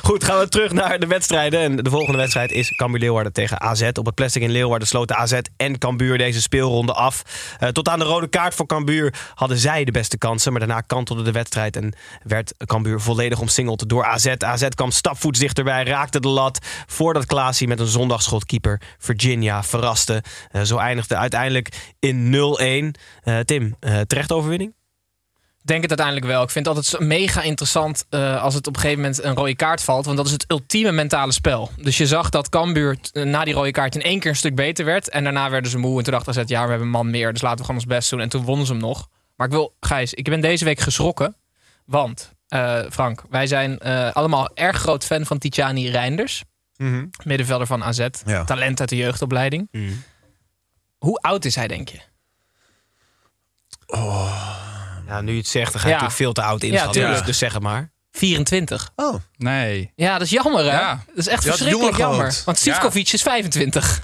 Goed, gaan we terug naar de wedstrijden. En de volgende wedstrijd is Cambuur Leeuwarden tegen AZ. Op het plastic in Leeuwarden sloten AZ en Cambuur deze speelronde af. Eh, tot aan de rode kaart voor Cambuur hadden zij de beste kansen. Maar daarna kantelde de wedstrijd en werd Cambuur volledig omsingeld door AZ. AZ kwam stapvoets dichterbij, raakte de lat. Voordat Klaasie met een zondagsschotkeeper Virginia verraste. Eh, zo eindigde uiteindelijk in 0-1. Eh, Tim, eh, terecht overwinning? denk het uiteindelijk wel. Ik vind het altijd mega interessant eh, als het op een gegeven moment een rode kaart valt. Want dat is het ultieme mentale spel. Dus je zag dat Cambuur na die rode kaart in één keer een stuk beter werd. En daarna werden ze moe. En toen dachten ze, ja, we hebben een man meer. Dus laten we gewoon ons best doen. En toen wonnen ze hem nog. Maar ik wil, Gijs, ik ben deze week geschrokken. Want, Frank, wij zijn allemaal erg groot fan van Tijani Reinders. Mhm. Middenvelder van AZ. Ja. Talent uit de jeugdopleiding. Hoe oud is hij, denk je? Ja, nu je het zegt, dan ga je Ja. natuurlijk veel te oud inschatten. dus, dus zeg het maar. 24. Oh, Nee. Ja, dat is jammer, hè? Ja. Dat is echt verschrikkelijk jammer. Want Sivkovic is 25.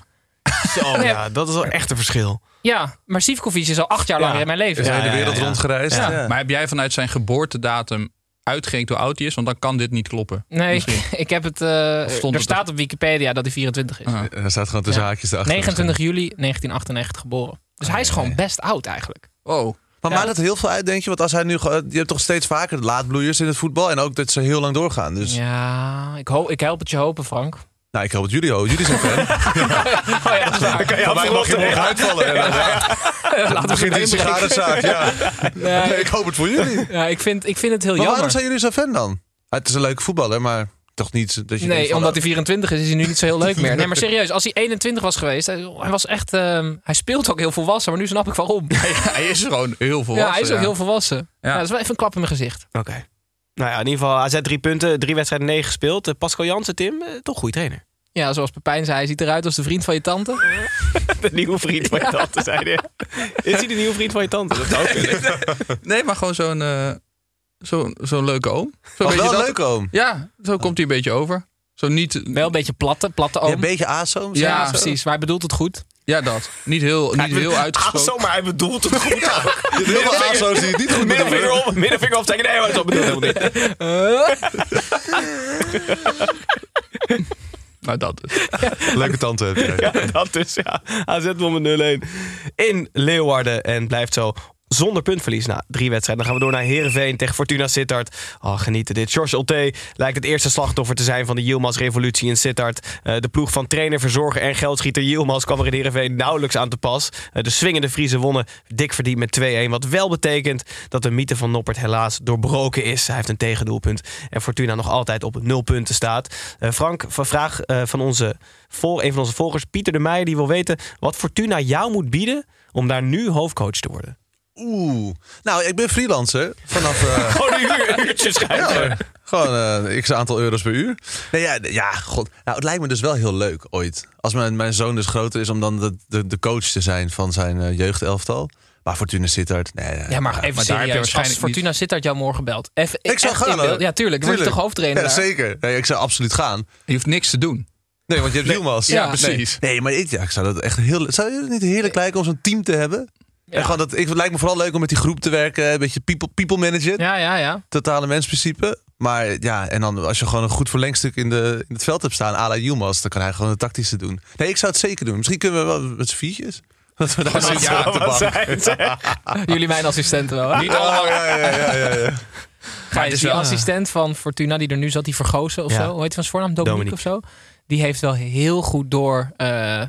Zo, [LAUGHS] Nee. ja, dat is wel echt een verschil. Ja, maar Sivkovic is al acht jaar Ja. langer in mijn leven. is hij Ja, de ja, wereld ja. rondgereisd? Ja. Ja. Maar heb jij vanuit zijn geboortedatum uitgerekend hoe oud hij is? Want dan kan dit niet kloppen. Nee, Misschien. [LAUGHS] ik heb het. eh, stond er het staat op Wikipedia dat hij 24 is. Ah. Er staat gewoon tussen Ja. haakjes erachter. 29 juli 1998 geboren. Dus hij is gewoon best oud eigenlijk. Oh. Maar Ja. maakt het heel veel uit, denk je? Want als hij nu gewoon... Je hebt toch steeds vaker de laadbloeiers in het voetbal. En ook dat ze heel lang doorgaan. Dus Ja, ik, hoop, ik help het je hopen, Frank. Nou, ik hoop het jullie. Jullie zijn fan. [LAUGHS] Oh ja, dat mij mag je morgen uitvallen. En dan Laten we begint sigarenzaak. Ja. Nee, Nee, [LAUGHS] ik hoop het voor jullie. ja, ik, vind, ik vind het heel Maar waarom jammer. zijn jullie zo fan dan? Ah, Het is een leuke voetballer, maar toch niet dat je Nee, omdat oh, hij 24 is, is hij nu niet zo heel leuk meer. Nee, maar serieus, als hij 21 was geweest, hij, hij was echt, ehm, hij speelt ook heel volwassen, maar nu snap ik waarom. Hij is gewoon heel volwassen. ja, hij is ook heel volwassen. Ja. Ja. dat is wel even een klap in mijn gezicht. Oké. Nou ja, in ieder geval AZ drie punten, drie wedstrijden, negen gespeeld. Eh, Pascal Jansen, Tim, eh, toch goede trainer. Ja, zoals Pepijn zei, hij ziet eruit als de vriend van je tante. [LAUGHS] De nieuwe vriend van je tante, zei hij. Is hij de nieuwe vriend van je tante? Dat zou kunnen. [LAUGHS] Nee, maar gewoon zo'n eh, zo'n zo'n leuke oom. Zo je wel dat? leuk, oom. Ja, zo komt hij een beetje over. Zo niet... Wel een beetje platte, platte Ja, oom. een beetje aso. Ja, Ja, zo. precies. Maar hij bedoelt het goed. Ja, dat. Niet heel, niet heel uitgesproken. Ah, zomaar, hij bedoelt het goed. Heel veel aso's die het niet goed Middelvinger bedoelen. op, middelvinger opsteken. Nee, maar dat bedoelt helemaal niet. [LAUGHS] Nou, dat is. Leuke tante heb jij. Ja, dat dus, ja. AZ won met 0-1 in Leeuwarden en blijft zo zonder puntverlies na drie wedstrijden. Dan gaan we door naar Heerenveen tegen Fortuna Sittard. Oh, genieten dit. George Ulte lijkt het eerste slachtoffer te zijn van de Yilmaz-revolutie in Sittard. Eh, de ploeg van trainer, verzorger en geldschieter Yilmaz kwam er in Heerenveen nauwelijks aan te pas. Eh, de swingende Friese wonnen dik verdiend met 2-1. Wat wel betekent dat de mythe van Noppert helaas doorbroken is. Hij heeft een tegendoelpunt en Fortuna nog altijd op nul punten staat. Eh, Frank, van vraag van onze, een van onze volgers, Pieter de Meijer, die wil weten wat Fortuna jou moet bieden om daar nu hoofdcoach te worden. Oeh. Nou, ik ben freelancer. Vanaf... eh, [LAUGHS] Gewoon een uur, uurtjes Ja, gewoon eh x aantal euro's per uur. Nee, ja, ja, god. Nou, het lijkt me dus wel heel leuk ooit. Als mijn, mijn zoon dus groter is om dan de, de, de coach te zijn van zijn eh, jeugdelftal. Maar Fortuna Sittard, nee. nee. Ja, maar even maar daar heb je serieus. Als waarschijnlijk Fortuna Sittard jou morgen belt. Even, Ik zou gaan, hoor. Ja, tuurlijk. Dan word je toch hoofdtrainer Ja, daar? zeker. Nee, ik zou absoluut gaan. Je hoeft niks te doen. Nee, want je hebt Yilmaz. Ja, precies. Nee, maar ik, ja, ik zou dat echt heel... Zou je het niet heerlijk lijken om zo'n team te hebben? En gewoon dat, ik, het lijkt me vooral leuk om met die groep te werken. Een beetje people, people manager. Ja, ja, ja. Totale mensprincipe. Maar ja, en dan als je gewoon een goed verlengstuk in, de, in het veld hebt staan, à la Yilmaz, dan kan hij gewoon het tactische doen. Nee, ik zou het zeker doen. Misschien kunnen we wel met z'n viertjes. [LAUGHS] Dat we daar zitten ja, op de wat bank. zijn [LAUGHS] Jullie mijn assistenten wel. hè? Niet allemaal. Oh, ja, ja, ja, ja, ja. Is die assistent van Fortuna die er nu zat, die Vergozen of Ja. zo. Hoe heet van zijn voornaam? Dominique, Dominique. of zo. Die heeft wel heel goed door eh,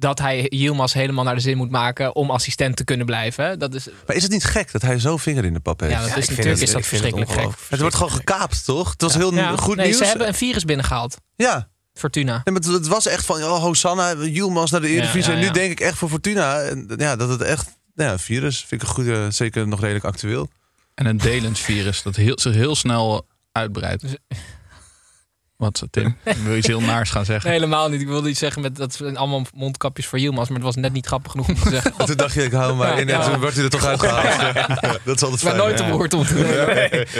dat hij Yilmaz helemaal naar de zin moet maken om assistent te kunnen blijven. Dat is, Maar is het niet gek dat hij zo'n vinger in de pap heeft? ja, dat is natuurlijk is dat ik vind het verschrikkelijk gek. Het wordt gewoon gekaapt, toch? Het was heel Ja. goed nee, nieuws. Ze hebben een virus binnengehaald. Ja, Fortuna. Nee, maar het, was echt van, oh, Hosanna, Yilmaz naar de Eredivisie. Ja, ja, En nu denk ik echt voor Fortuna en, ja, dat het echt... Nou ja, virus vind ik een goede, zeker nog redelijk actueel. En een delend virus dat heel, zich heel snel uitbreidt. Wat, Tim? [LAUGHS] Wil je iets heel naars gaan zeggen? Nee, helemaal niet. Ik wilde iets zeggen met dat zijn allemaal mondkapjes voor Yilmaz, maar het was net niet grappig genoeg om te zeggen. [LAUGHS] En toen dacht je, ik hou hem maar Ja, in. En ja. toen werd hij er toch uitgehaald. [LAUGHS] Ja, dat is altijd Ik ben fijn. nooit te behoord om te doen.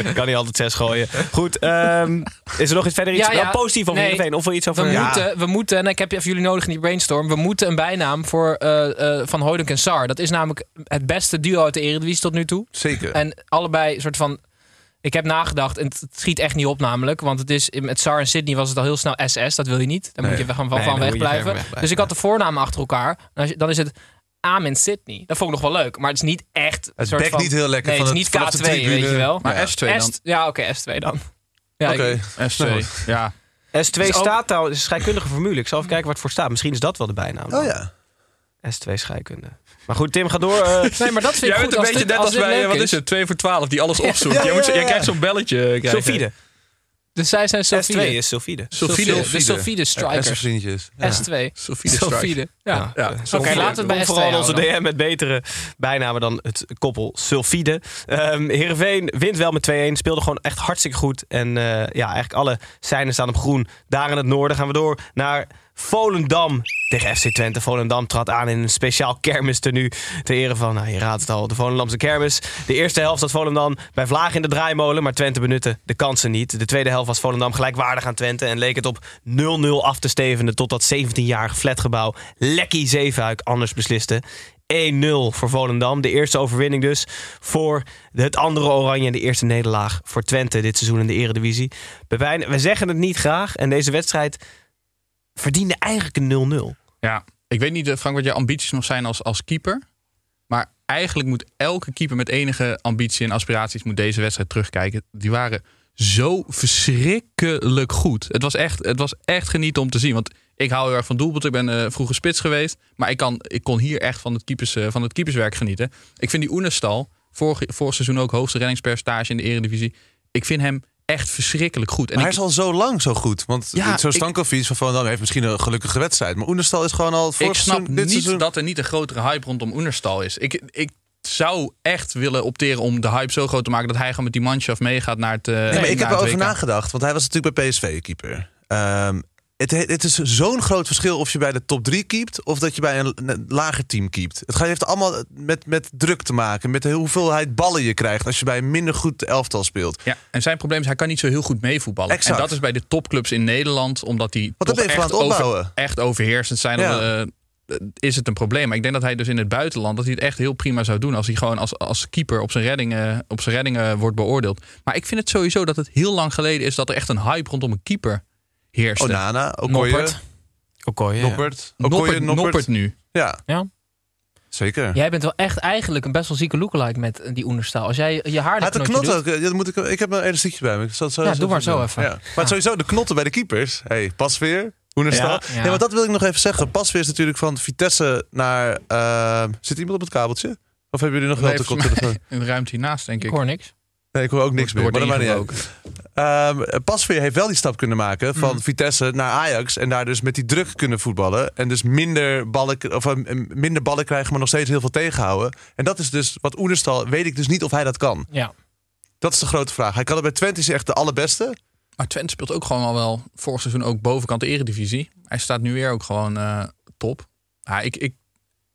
Nee, kan niet altijd zes gooien. Goed, ehm, is er nog iets verder iets Ja, ja. positief over Nee. Heerenveen? Of wil je iets over... We, Ja. moeten, we moeten, en ik heb even jullie nodig in die brainstorm. We moeten een bijnaam voor eh, eh, Van Hooydonk en Sar. Dat is namelijk het beste duo uit de Eredivisie tot nu toe. Zeker. En allebei een soort van. Ik heb nagedacht en het schiet echt niet op namelijk. Want het is, met Sar en Sydney was het al heel snel SS. Dat wil je niet. Daar Nee. moet je van, van, Nee, van ver wegblijven. wegblijven, Dus ik had de voornamen achter elkaar. Je- Dan is het Amen Sydney. Dat vond ik nog wel leuk. Maar het is niet echt... Het soort van, niet heel lekker Nee, van het is het- niet vanaf de K2, weet je wel. Maar Ja. S2 dan? S- ja, oké, S2 dan. Ja, Oké. ik- S2. Ja. S2 Dus ook- staat nou, is een scheikundige formule. Ik zal even kijken wat het voor staat. Misschien is dat wel de bijnaam. Oh ja. S2 scheikunde. Maar goed, Tim, ga door. eh, [LAUGHS] Nee, maar dat vind ik Jij bent een beetje dit- net als als bij, eh, wat is het, 2 voor 12, die alles opzoekt. Ja, jij, ja, krijgt zo'n belletje. krijgen. Sulfide. Dus zij zijn S2 Sofide. is sulfide. Sulfide. De Sofide En zijn Strikers. vriendjes. Ja. S2. Sulfide. Sofide. Ja. Ja. Oké, laten we het bij Kom S2 vooral onze. DM met betere bijnamen dan het koppel sulfide. Ehm Heerenveen wint wel met 2-1. Speelde gewoon echt hartstikke goed. En eh, ja, eigenlijk alle seinen staan op groen. Daar in het noorden gaan we door naar Volendam tegen FC Twente. Volendam trad aan in een speciaal kermistenu. Ter ere van, nou, je raadt het al, de Volendamse kermis. De eerste helft had Volendam bij Vlaag in de draaimolen. Maar Twente benutte de kansen niet. De tweede helft was Volendam gelijkwaardig aan Twente. En leek het op 0-0 af te stevenen. Tot dat 17-jarige flatgebouw Lekkie Zeefuik anders besliste. 1-0 voor Volendam. De eerste overwinning dus voor het andere Oranje. En de eerste nederlaag voor Twente dit seizoen in de Eredivisie. We zeggen het niet graag. En deze wedstrijd verdiende eigenlijk een 0-0. Ja, ik weet niet, eh, Frank, wat jouw ambities nog zijn als, als keeper. Maar eigenlijk moet elke keeper met enige ambitie en aspiraties moet deze wedstrijd terugkijken. Die waren zo verschrikkelijk goed. Het was echt, het was echt genieten om te zien. Want ik hou heel erg van doelpunt. Ik ben eh, vroeger spits geweest. Maar ik, kan, ik kon hier echt van het, keepers, eh, van het keeperswerk genieten. Ik vind die Oenestal, vorig, vorig seizoen ook hoogste reddingspercentage in de Eredivisie. Ik vind hem echt verschrikkelijk goed. En Maar hij is al zo lang zo goed. Want Ja, zo ik- Stankovic van Volendam heeft misschien een gelukkige wedstrijd. Maar Oenerstal is gewoon al vorig ik snap seizoen, niet seizoen... dat er niet een grotere hype rondom Oenerstal is. Ik, ik zou echt willen opteren om de hype zo groot te maken dat hij gewoon met die manschaft meegaat naar het. eh, Nee, maar ik heb erover nagedacht. Want hij was natuurlijk bij PSV keeper. Het, het is zo'n groot verschil of je bij de top 3 keept... of dat je bij een, een lager team keept. Het heeft allemaal met, met druk te maken. Met de hoeveelheid ballen je krijgt... als je bij een minder goed elftal speelt. Ja, en zijn probleem is hij kan niet zo heel goed meevoetballen. En dat is bij de topclubs in Nederland, omdat die Want toch echt, over, echt overheersend zijn. Ja. eh, is het een probleem. Maar ik denk dat hij dus in het buitenland dat hij het echt heel prima zou doen als hij gewoon als, als keeper op zijn reddingen, op zijn reddingen wordt beoordeeld. Maar ik vind het sowieso dat het heel lang geleden is dat er echt een hype rondom een keeper heerste. Onana, Okoye, Noppert. Okoye, ja. Noppert. Okoye, Noppert, Noppert nu. Ja, Ja. zeker. Jij bent wel echt eigenlijk een best wel zieke lookalike met die Oenerstal. Als jij je haar Hij had een een knotje knot doet- ook. Ja, dat moet ik, ik heb een elastiekje bij me. Ik zal het zo Ja, doe maar zo doen. even. Ja. Maar sowieso de knotten bij de keepers. Hey, Pasveer, Oenerstal. Ja. Ja. Nee, want dat wil ik nog even zeggen. Pasveer is natuurlijk van Vitesse naar... eh, zit iemand op het kabeltje? Of hebben jullie nog wel te koptelefoon? [LAUGHS] Een ruimte hiernaast, denk Ik ik. hoor niks. Nee, ik hoor ook niks meer. Maar dat maakt niet uit. Ehm, Pasveer heeft wel die stap kunnen maken van Mm. Vitesse naar Ajax. En daar dus met die druk kunnen voetballen. En dus minder ballen, of, eh, minder ballen krijgen, maar nog steeds heel veel tegenhouden. En dat is dus wat Oenerstal... Weet ik dus niet of hij dat kan. Ja. Dat is de grote vraag. Hij kan het bij Twente is echt de allerbeste. Maar Twente speelt ook gewoon al wel vorig seizoen ook bovenkant de eredivisie. Hij staat nu weer ook gewoon eh, top. Ja, ik, ik,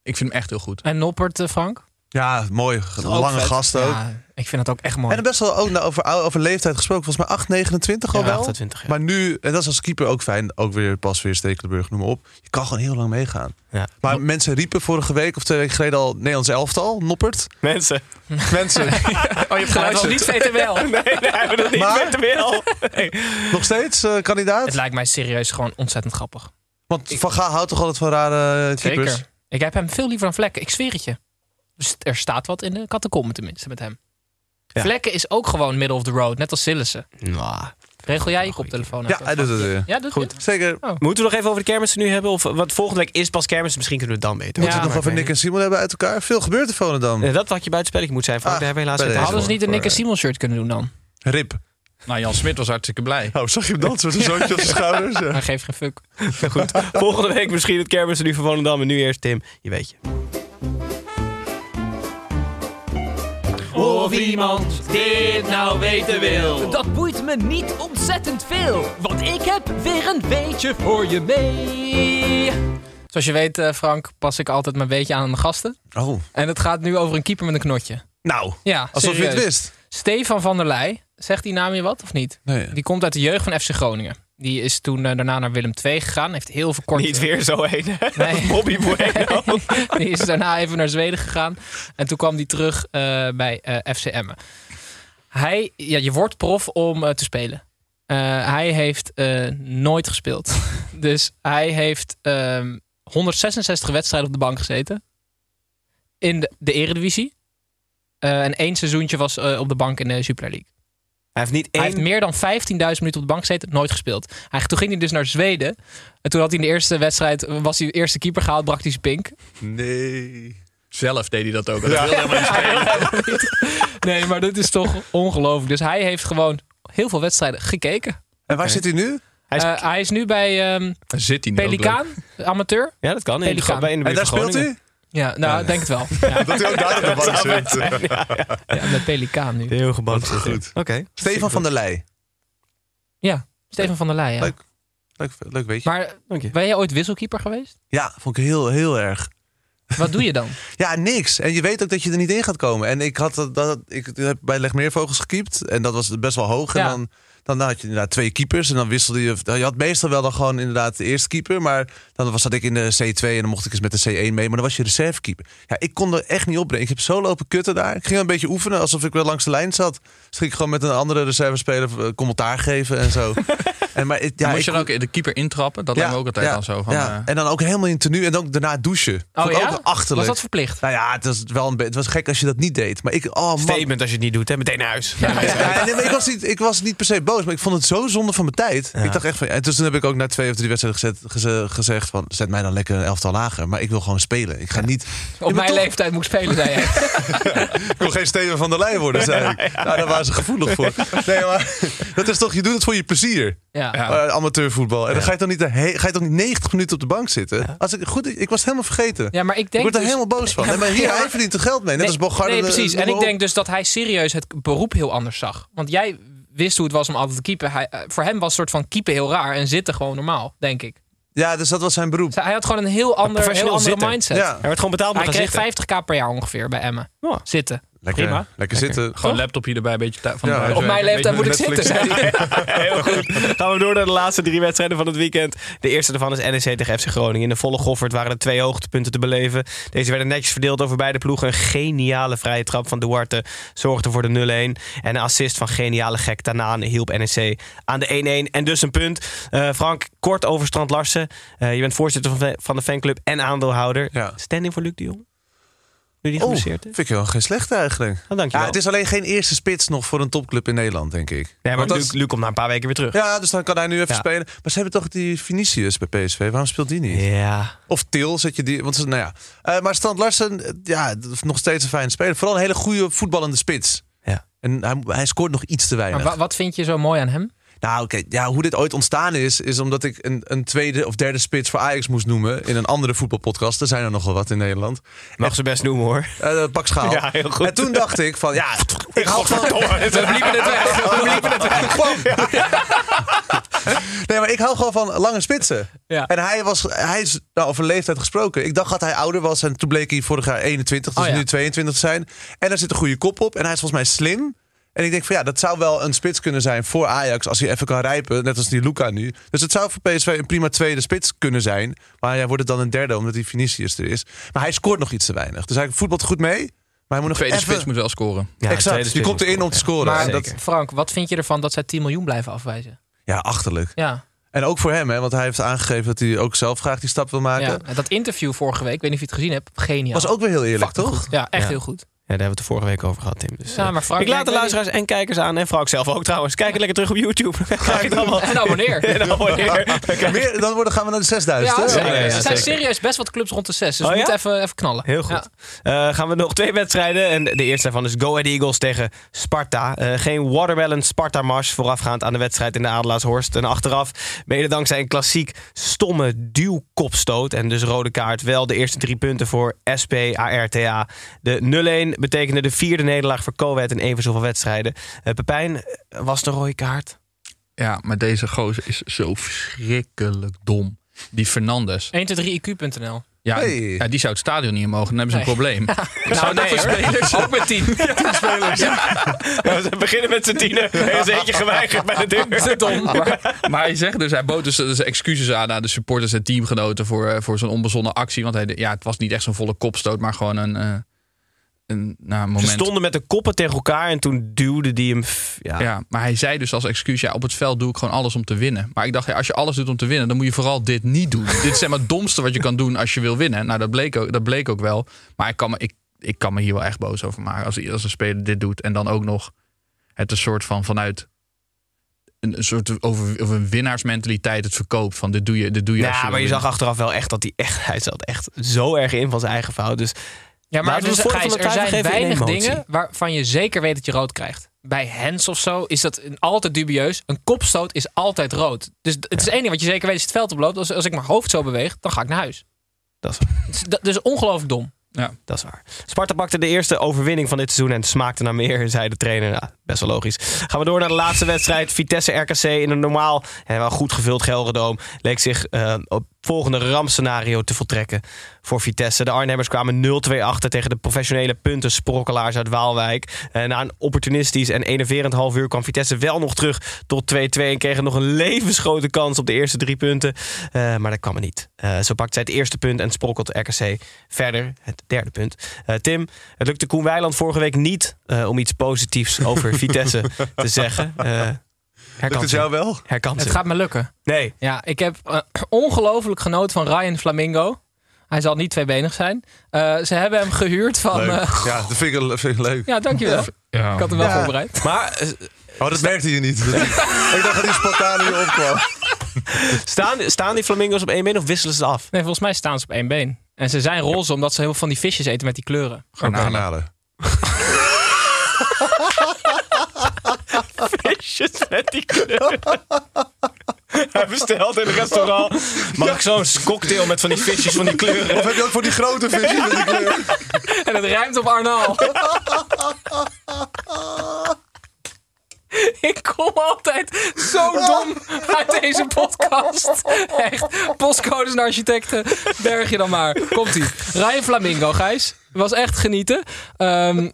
ik vind hem echt heel goed. En Noppert, eh, Frank? Ja, mooi. Lange vet. gasten ook. Ja, ik vind dat ook echt mooi. En best wel ook nou, over, over leeftijd gesproken. Volgens mij 8, 29 al Ja, wel. 28, ja. Maar nu, en dat is als keeper ook fijn. Ook weer pas weer Stekelenburg, noem maar op. Je kan gewoon heel lang meegaan. Ja. Maar mensen riepen vorige week of twee weken geleden al Nederlands elftal. Noppert. Mensen. [LAUGHS] Mensen. oh, je hebt van niet het. VTWL. [LAUGHS] Nee, nee, hij bedoelt niet Maar- met wel. Nee. [LAUGHS] Nog steeds eh, kandidaat? Het lijkt mij serieus gewoon ontzettend grappig. Want Van Gaal houdt toch altijd van rare eh, keepers? Zeker. Ik heb hem veel liever dan Vlekken. Ik zweer het je. Dus er staat wat in de catacomben tenminste met hem. Ja. Vlekken is ook gewoon middle of the road. Net als Sillissen. Nou, Regel jij je koptelefoon? Ja, hij doet het. Ja, doet Goed. je? Zeker. Moeten we nog even over de kermis nu hebben? Of, want volgende week is pas kermis. Misschien kunnen we het dan weten. Moeten we Ja, het nog over ik Nick en Simon hebben uit elkaar? Veel gebeurt er Volendam. Eh, dat had je buitenspelletje moet zijn. Frank. Ah, Daar hebben we helaas Hadden ze voor. niet een Nick en Simon shirt kunnen doen dan? Rip. Nou, Jan Smit was hartstikke blij. Oh, zag je hem dansen met een [LAUGHS] zoontje op zijn schouders? Ja. Hij geeft geen fuck. Goed. [LAUGHS] Volgende week misschien het kermis nu van Volendam. En nu eerst Tim. Je weet je. Of iemand dit nou weten wil. Dat boeit me niet ontzettend veel, want ik heb weer een weetje voor je mee. Zoals je weet, eh, Frank, pas ik altijd mijn weetje aan aan de gasten. Oh, En het gaat nu over een keeper met een knotje. nou. Ja, Alsof je het wist. Stefan van der Leij. Zegt die naam je wat of niet? Nee. Die komt uit de jeugd van FC Groningen. Die is toen eh, daarna naar Willem II gegaan. Heeft heel veel kort... Niet weer zo heen. Nee. [LAUGHS] Bobby Bueno. [LAUGHS] die is daarna even naar Zweden gegaan. En toen kwam hij terug eh, bij eh FC Emmen. Hij, ja, je wordt prof om te spelen. Hij heeft nooit gespeeld. [LAUGHS] dus hij heeft ehm, 166 wedstrijden op de bank gezeten. In de, de eredivisie. En één seizoentje was op de bank in de Super League. Hij heeft niet Hij één... heeft meer dan 15.000 minuten op de bank gezeten, nooit gespeeld. Hij, toen ging hij dus naar Zweden. En toen had hij in de eerste wedstrijd, was hij de eerste keeper gehaald, brak hij zijn pink. Nee. Zelf deed hij dat ook. Dat wilde helemaal niet spelen. [LAUGHS] Nee, maar dit is toch ongelooflijk. Dus hij heeft gewoon heel veel wedstrijden gekeken. En waar zit hij nu? Hij is- Hij hij is nu bij ehm, Dan zit hij nu Pelikaan, amateur. Ja, dat kan. In de, Pelikaan. bij in de En daar speelt hij? Ja, nou, denk het wel. [LAUGHS] Ja, Dat hij ook daar op de bank zit. ja, met Pelikaan nu. Heel gebankt goed. Oké. Stefan van der Leij. Ja, Steven van der Leij. Ja. Leuk. Leuk, leuk weet je. Maar Dank je. ben jij ooit wisselkeeper geweest? Ja, vond ik heel, heel erg. Wat doe je dan? [LAUGHS] Ja, niks. En je weet ook dat je er niet in gaat komen. En ik had dat, dat ik heb bij Legmeervogels gekiept. En dat was best wel hoog. Ja. En dan, dan had je inderdaad twee keepers. En dan wisselde je. Je had meestal wel dan gewoon inderdaad de eerste keeper. Maar dan was, zat ik in de C2 en dan mocht ik eens met de C1 mee. Maar dan was je reservekeeper. Ja, ik kon er echt niet opbrengen. Ik heb zo lopen kutten daar. Ik ging een beetje oefenen alsof ik wel langs de lijn zat. Dus ging ik gewoon met een andere reservespeler eh, commentaar geven en zo. [LAUGHS] en maar, ja, je dan ook de keeper intrappen? Dat lijkt me ook altijd dan zo. Van, ja. eh, En dan ook helemaal in tenue. En dan daarna douchen. Ik ja? ook achterlijk. Was dat verplicht? Nou ja, het was wel een het was gek als je dat niet deed. Maar ik, oh man. Statement als je het niet doet, hè? meteen naar huis. Ja, nee, maar ik, was niet, ik was niet per se boos, maar ik vond het zo zonde van mijn tijd. Ik dacht echt van, en dus toen heb ik ook na twee of drie wedstrijden gezet, geze- gezegd van, zet mij dan lekker een elftal lager. Maar ik wil gewoon spelen. Ik ga niet. Op Ja, mijn toch- leeftijd moet ik spelen, zei jij. [LAUGHS] Ik wil geen Steven van der Leyen worden, zei ik. Nou, daar waren ze gevoelig voor. [LAUGHS] Nee, maar dat is toch, je doet het voor je plezier. Ja. Eh, amateurvoetbal. En dan ga je toch niet, ga je toch niet 90 minuten op de bank zitten? Als ik, goed, ik was het helemaal vergeten. Ja, maar ik ik denk word er dus- helemaal boos van. Ja, Nee, maar hier, ja. hij verdient er geld mee. Net nee, als Bogarde. nee, de- precies. En ik denk dus dat hij serieus het beroep heel anders zag. Want jij wist hoe het was om altijd te keepen. Hij, eh, voor hem was soort van keepen heel raar en zitten gewoon normaal, denk ik. Ja, dus dat was zijn beroep. Hij had gewoon een heel, ander, heel andere zitten. mindset. Ja. Hij werd gewoon betaald Hij kreeg zitten. 50k per jaar ongeveer bij Emmen. Ja. Zitten. Lekker, Prima. lekker zitten. Gewoon laptopje erbij, een beetje van Ja, op mijn leeftijd moet ik zitten, Netflix. zei [LAUGHS] hij. [LAUGHS] Heel goed. Gaan we door naar de laatste drie wedstrijden van het weekend. De eerste daarvan is NEC tegen FC Groningen. In de volle Goffert waren er twee hoogtepunten te beleven. Deze werden netjes verdeeld over beide ploegen. Een geniale vrije trap van Duarte zorgde voor de 0-1. En een assist van geniale gek Tanaan hielp NEC aan de 1-1. En dus een punt. Eh, Frank, kort over Strand Larsen. Eh, je bent voorzitter van de- van de fanclub en aandeelhouder. Ja. Standing voor Luc de Jong? Nu die Oh, is? vind ik wel geen slechte eigenlijk. Oh, dankjewel. Ja, het is alleen geen eerste spits nog voor een topclub in Nederland, denk ik. Nee, maar Luc, is- Luc komt na een paar weken weer terug. Ja, dus dan kan hij nu even Ja. spelen. Maar ze hebben toch die Vinicius bij PSV. Waarom speelt die niet? Ja. Of Til, zet je die. Want ze- nou ja. Eh, maar Strand Larsen, ja, dat is nog steeds een fijne speler. Vooral een hele goede voetballende spits. Ja. En hij, hij scoort nog iets te weinig. Maar wat vind je zo mooi aan hem? Nou, oké. Ja, hoe dit ooit ontstaan is, is omdat ik een, een tweede of derde spits voor Ajax moest noemen. In een andere voetbalpodcast. Er zijn er nogal wat in Nederland. Mag ze best noemen hoor. Eh pak schaal. Ja, heel goed. En toen dacht ik van, ja, [LAUGHS] ik hou van... We bliepen het weg. We bliepen het weg. [LAUGHS] nee, maar ik hou gewoon van lange spitsen. Ja. En hij, was, hij is nou, over leeftijd gesproken. Ik dacht dat hij ouder was. En toen bleek hij vorig jaar 21, dus Oh, ja. nu 22 te zijn. En daar zit een goede kop op. En hij is volgens mij slim. En ik denk van ja, dat zou wel een spits kunnen zijn voor Ajax. Als hij even kan rijpen. Net als die Luca nu. Dus het zou voor PSV een prima tweede spits kunnen zijn. Maar hij wordt het dan een derde, omdat die Vinicius er is. Maar hij scoort nog iets te weinig. Dus hij voetbalt goed mee. Maar hij moet nog Tweede even... spits moet wel scoren. Ja, exact, die spits komt erin om te scoren. Maar dat, Frank, wat vind je ervan dat zij 10 miljoen blijven afwijzen? ja, achterlijk. Ja, En ook voor hem, hè, want hij heeft aangegeven dat hij ook zelf graag die stap wil maken. ja. Dat interview vorige week, ik weet niet of je het gezien hebt, geniaal. Was ook weer heel eerlijk, toch? goed. Ja, echt Ja. heel goed. Ja, daar hebben we het de vorige week over gehad, Tim. Dus, Ja, eh, maar Frank, ik laat de ik luisteraars en kijkers aan. En Frank zelf ook trouwens. Kijk lekker terug op YouTube. [LAUGHS] Je het allemaal. En abonneer. [LAUGHS] En abonneer. Meer, dan worden, gaan we naar de 6000. Ja, ja, ja, er zijn serieus best wat clubs rond de 6. Dus Oh, we ja? moeten even, even knallen. Heel goed. Ja. Eh, gaan we nog twee wedstrijden. En de eerste daarvan is Go Ahead Eagles tegen Sparta. Eh, geen watermelon Sparta-mars voorafgaand aan de wedstrijd in de Adelaarshorst. En achteraf, mede dankzij een klassiek stomme duwkopstoot. En dus rode kaart. Wel de eerste drie punten voor SP ARTA. De 0-1 betekende de vierde nederlaag voor Coët in even zoveel wedstrijden. Eh, Pepijn, was de rode kaart? Ja, maar deze gozer is zo verschrikkelijk dom. Die Fernandes. 123iq.nl. Ja, Hey. ja, die zou het stadion niet in mogen. Dan hebben ze een probleem. [LAUGHS] Nou, nee, voor hoor. spelers? Ook met 10. [LAUGHS] Ja, ze beginnen met z'n tienen. Er is eentje geweigerd bij de deur. [LAUGHS] Dom. Maar, maar hij zegt dus, hij bood dus, dus excuses aan aan de supporters en teamgenoten voor, eh, voor zo'n onbezonnen actie. Want hij, ja, het was niet echt zo'n volle kopstoot, maar gewoon een, eh, een nou, moment. Ze stonden met de koppen tegen elkaar en toen duwde die hem. Ja. Ja, maar hij zei dus als excuus, ja, op het veld doe ik gewoon alles om te winnen. Maar ik dacht, ja, als je alles doet om te winnen, dan moet je vooral dit niet doen. [LAUGHS] dit is zeg maar het domste wat je kan doen als je wil winnen. Nou, dat bleek ook, dat bleek ook wel. Maar ik kan, me, ik, ik kan me hier wel echt boos over maken. Als, als een speler dit doet en dan ook nog het een soort van vanuit een, soort over, over een winnaarsmentaliteit het verkoopt. Van dit doe je, dit doe je als Ja, je maar je zag achteraf wel echt dat hij echt, hij zat echt zo erg in van zijn eigen fout. Dus Ja, maar dus, Gijs, er zijn weinig dingen waarvan je zeker weet dat je rood krijgt. Bij Hens of zo is dat een- altijd dubieus. Een kopstoot is altijd rood. Dus het is één ding wat je zeker weet als je het veld oploopt. Als, als ik mijn hoofd zo beweeg, dan ga ik naar huis. dat is, is, dat, dus ongelooflijk dom. dat is waar. Sparta pakte de eerste overwinning van dit seizoen en smaakte naar meer, zei de trainer. Ja, best wel logisch. Gaan we door naar de laatste wedstrijd. Vitesse RKC in een normaal en wel goed gevuld Gelredome. Leek zich eh, op volgende rampscenario te voltrekken voor Vitesse. De Arnhemmers kwamen 0-2 achter tegen de professionele puntensprokkelaars uit Waalwijk. Eh, na een opportunistisch en enerverend half uur kwam Vitesse wel nog terug tot 2-2 en kregen nog een levensgrote kans op de eerste drie punten. Eh, maar dat kwam er niet. Zo pakt zij het eerste punt en sprokkelt RKC verder het derde punt. Tim, het lukte Koen Weiland vorige week niet eh, om iets positiefs over [LAUGHS] Vitesse te zeggen. Eh Lukt het jou wel? Het gaat me lukken. Nee. Ja, ik heb eh, ongelooflijk genoten van Ryan Flamingo. Hij zal niet tweebenig zijn. Eh, ze hebben hem gehuurd van... Leuk. eh, ja, dat vind ik, vind ik leuk. ja, dankjewel. Ja. Ik had hem wel Ja. voorbereid. Maar Oh, dat merkte je niet. ik dacht dat die spontaan hier opkwam. [LAUGHS] staan, staan die flamingo's op één been of wisselen ze af? Nee, volgens mij staan ze op één been. En ze zijn roze omdat ze heel veel van die visjes eten met die kleuren. Garnalen. [LAUGHS] Visjes met die kleur. [LAUGHS] Hij bestelt in een restaurant. Mag ik zo'n cocktail met van die visjes van die kleuren? Of heb je ook voor die grote visjes met die [LAUGHS] kleur? En het ruimt op Arnaal. [LAUGHS] Ik kom altijd zo dom uit deze podcast. Echt. Postcodes en architecten. Berg je dan maar. Komt-ie. Ryan Flamingo, Gijs. Was echt genieten. Ehm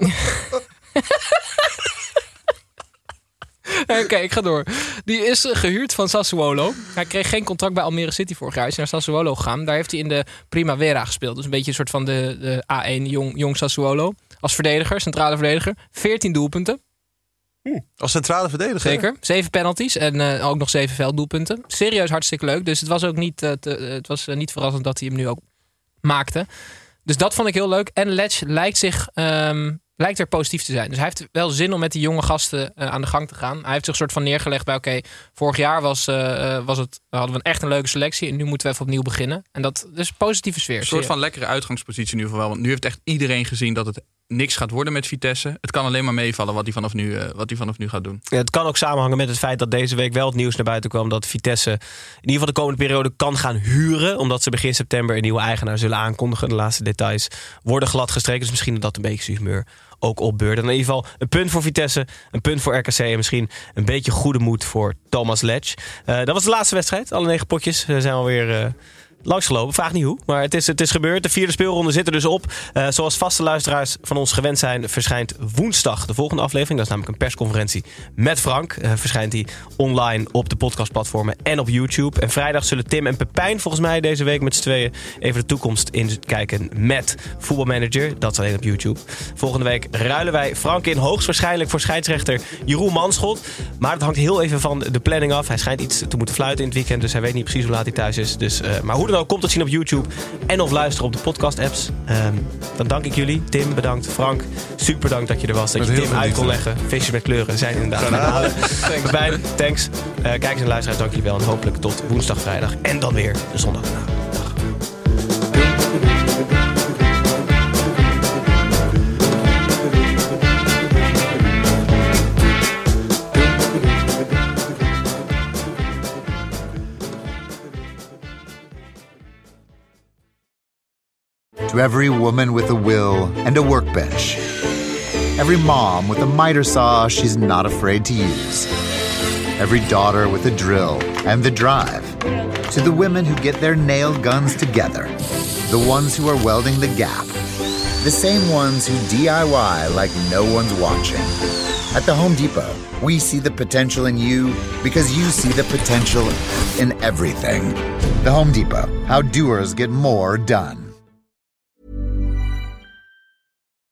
[LAUGHS] Oké, ik ga door. Die is eh, gehuurd van Sassuolo. Hij kreeg geen contract bij Almere City vorig jaar. Hij is naar Sassuolo gegaan. Daar heeft hij in de Primavera gespeeld. Dus een beetje een soort van de, de A1 jong, jong Sassuolo. Als verdediger, centrale verdediger. 14 doelpunten. Als centrale verdediger? Zeker. Zeven penalties en eh, ook nog zeven velddoelpunten. Serieus hartstikke leuk. Dus het was ook niet, eh, te- eh, het was, niet verrassend dat hij hem nu ook maakte. Dus dat vond ik heel leuk. En Letch lijkt, zich, ehm, lijkt er positief te zijn. Dus hij heeft wel zin om met die jonge gasten eh, aan de gang te gaan. Hij heeft zich een soort van neergelegd bij... oké, vorig jaar was, eh, eh, was het, hadden we een echt een leuke selectie... en nu moeten we even opnieuw beginnen. En dat is een positieve sfeer. Een soort van lekkere uitgangspositie in ieder geval. Want nu heeft echt iedereen gezien dat het niks gaat worden met Vitesse. Het kan alleen maar meevallen wat hij vanaf nu, eh, wat hij vanaf nu gaat doen. Ja, het kan ook samenhangen met het feit dat deze week wel het nieuws naar buiten kwam dat Vitesse in ieder geval de komende periode kan gaan huren. Omdat ze begin september een nieuwe eigenaar zullen aankondigen. De laatste details worden glad gestreken. Dus misschien dat een beetje humeur ook opbeurden. In ieder geval een punt voor Vitesse, een punt voor RKC... en misschien een beetje goede moed voor Thomas Letch. Uh, dat was de laatste wedstrijd. Alle negen potjes uh, zijn alweer... Uh, langsgelopen. Vraag niet hoe, maar het is, het is gebeurd. De vierde speelronde zit er dus op. Uh, zoals vaste luisteraars van ons gewend zijn, verschijnt woensdag de volgende aflevering. Dat is namelijk een persconferentie met Frank. Uh, verschijnt die online op de podcastplatformen en op YouTube. En vrijdag zullen Tim en Pepijn volgens mij deze week met z'n tweeën even de toekomst inkijken met voetbalmanager. Dat is alleen op YouTube. Volgende week ruilen wij Frank in hoogstwaarschijnlijk voor scheidsrechter Jeroen Manschot. Maar het hangt heel even van de planning af. Hij schijnt iets te moeten fluiten in het weekend, dus hij weet niet precies hoe laat hij thuis is. Dus, uh, maar hoe dan ook, komt het zien op YouTube en of luisteren op de podcast-apps. Um, dan dank ik jullie. Tim, bedankt. Frank, super bedankt dat je er was. Dat je Tim uit kon leggen. Feestjes met kleuren zijn inderdaad. [LAUGHS] thanks. Bij, thanks. Uh, kijkers en luisteraars, dank jullie wel. En hopelijk tot woensdag, vrijdag en dan weer de zondag. To every woman with a will and a workbench. Every mom with a miter saw she's not afraid to use. Every daughter with a drill and the drive. To the women who get their nail guns together. The ones who are welding the gap. The same ones who DIY like no one's watching. At the Home Depot, we see the potential in you because you see the potential in everything. The Home Depot, how doers get more done.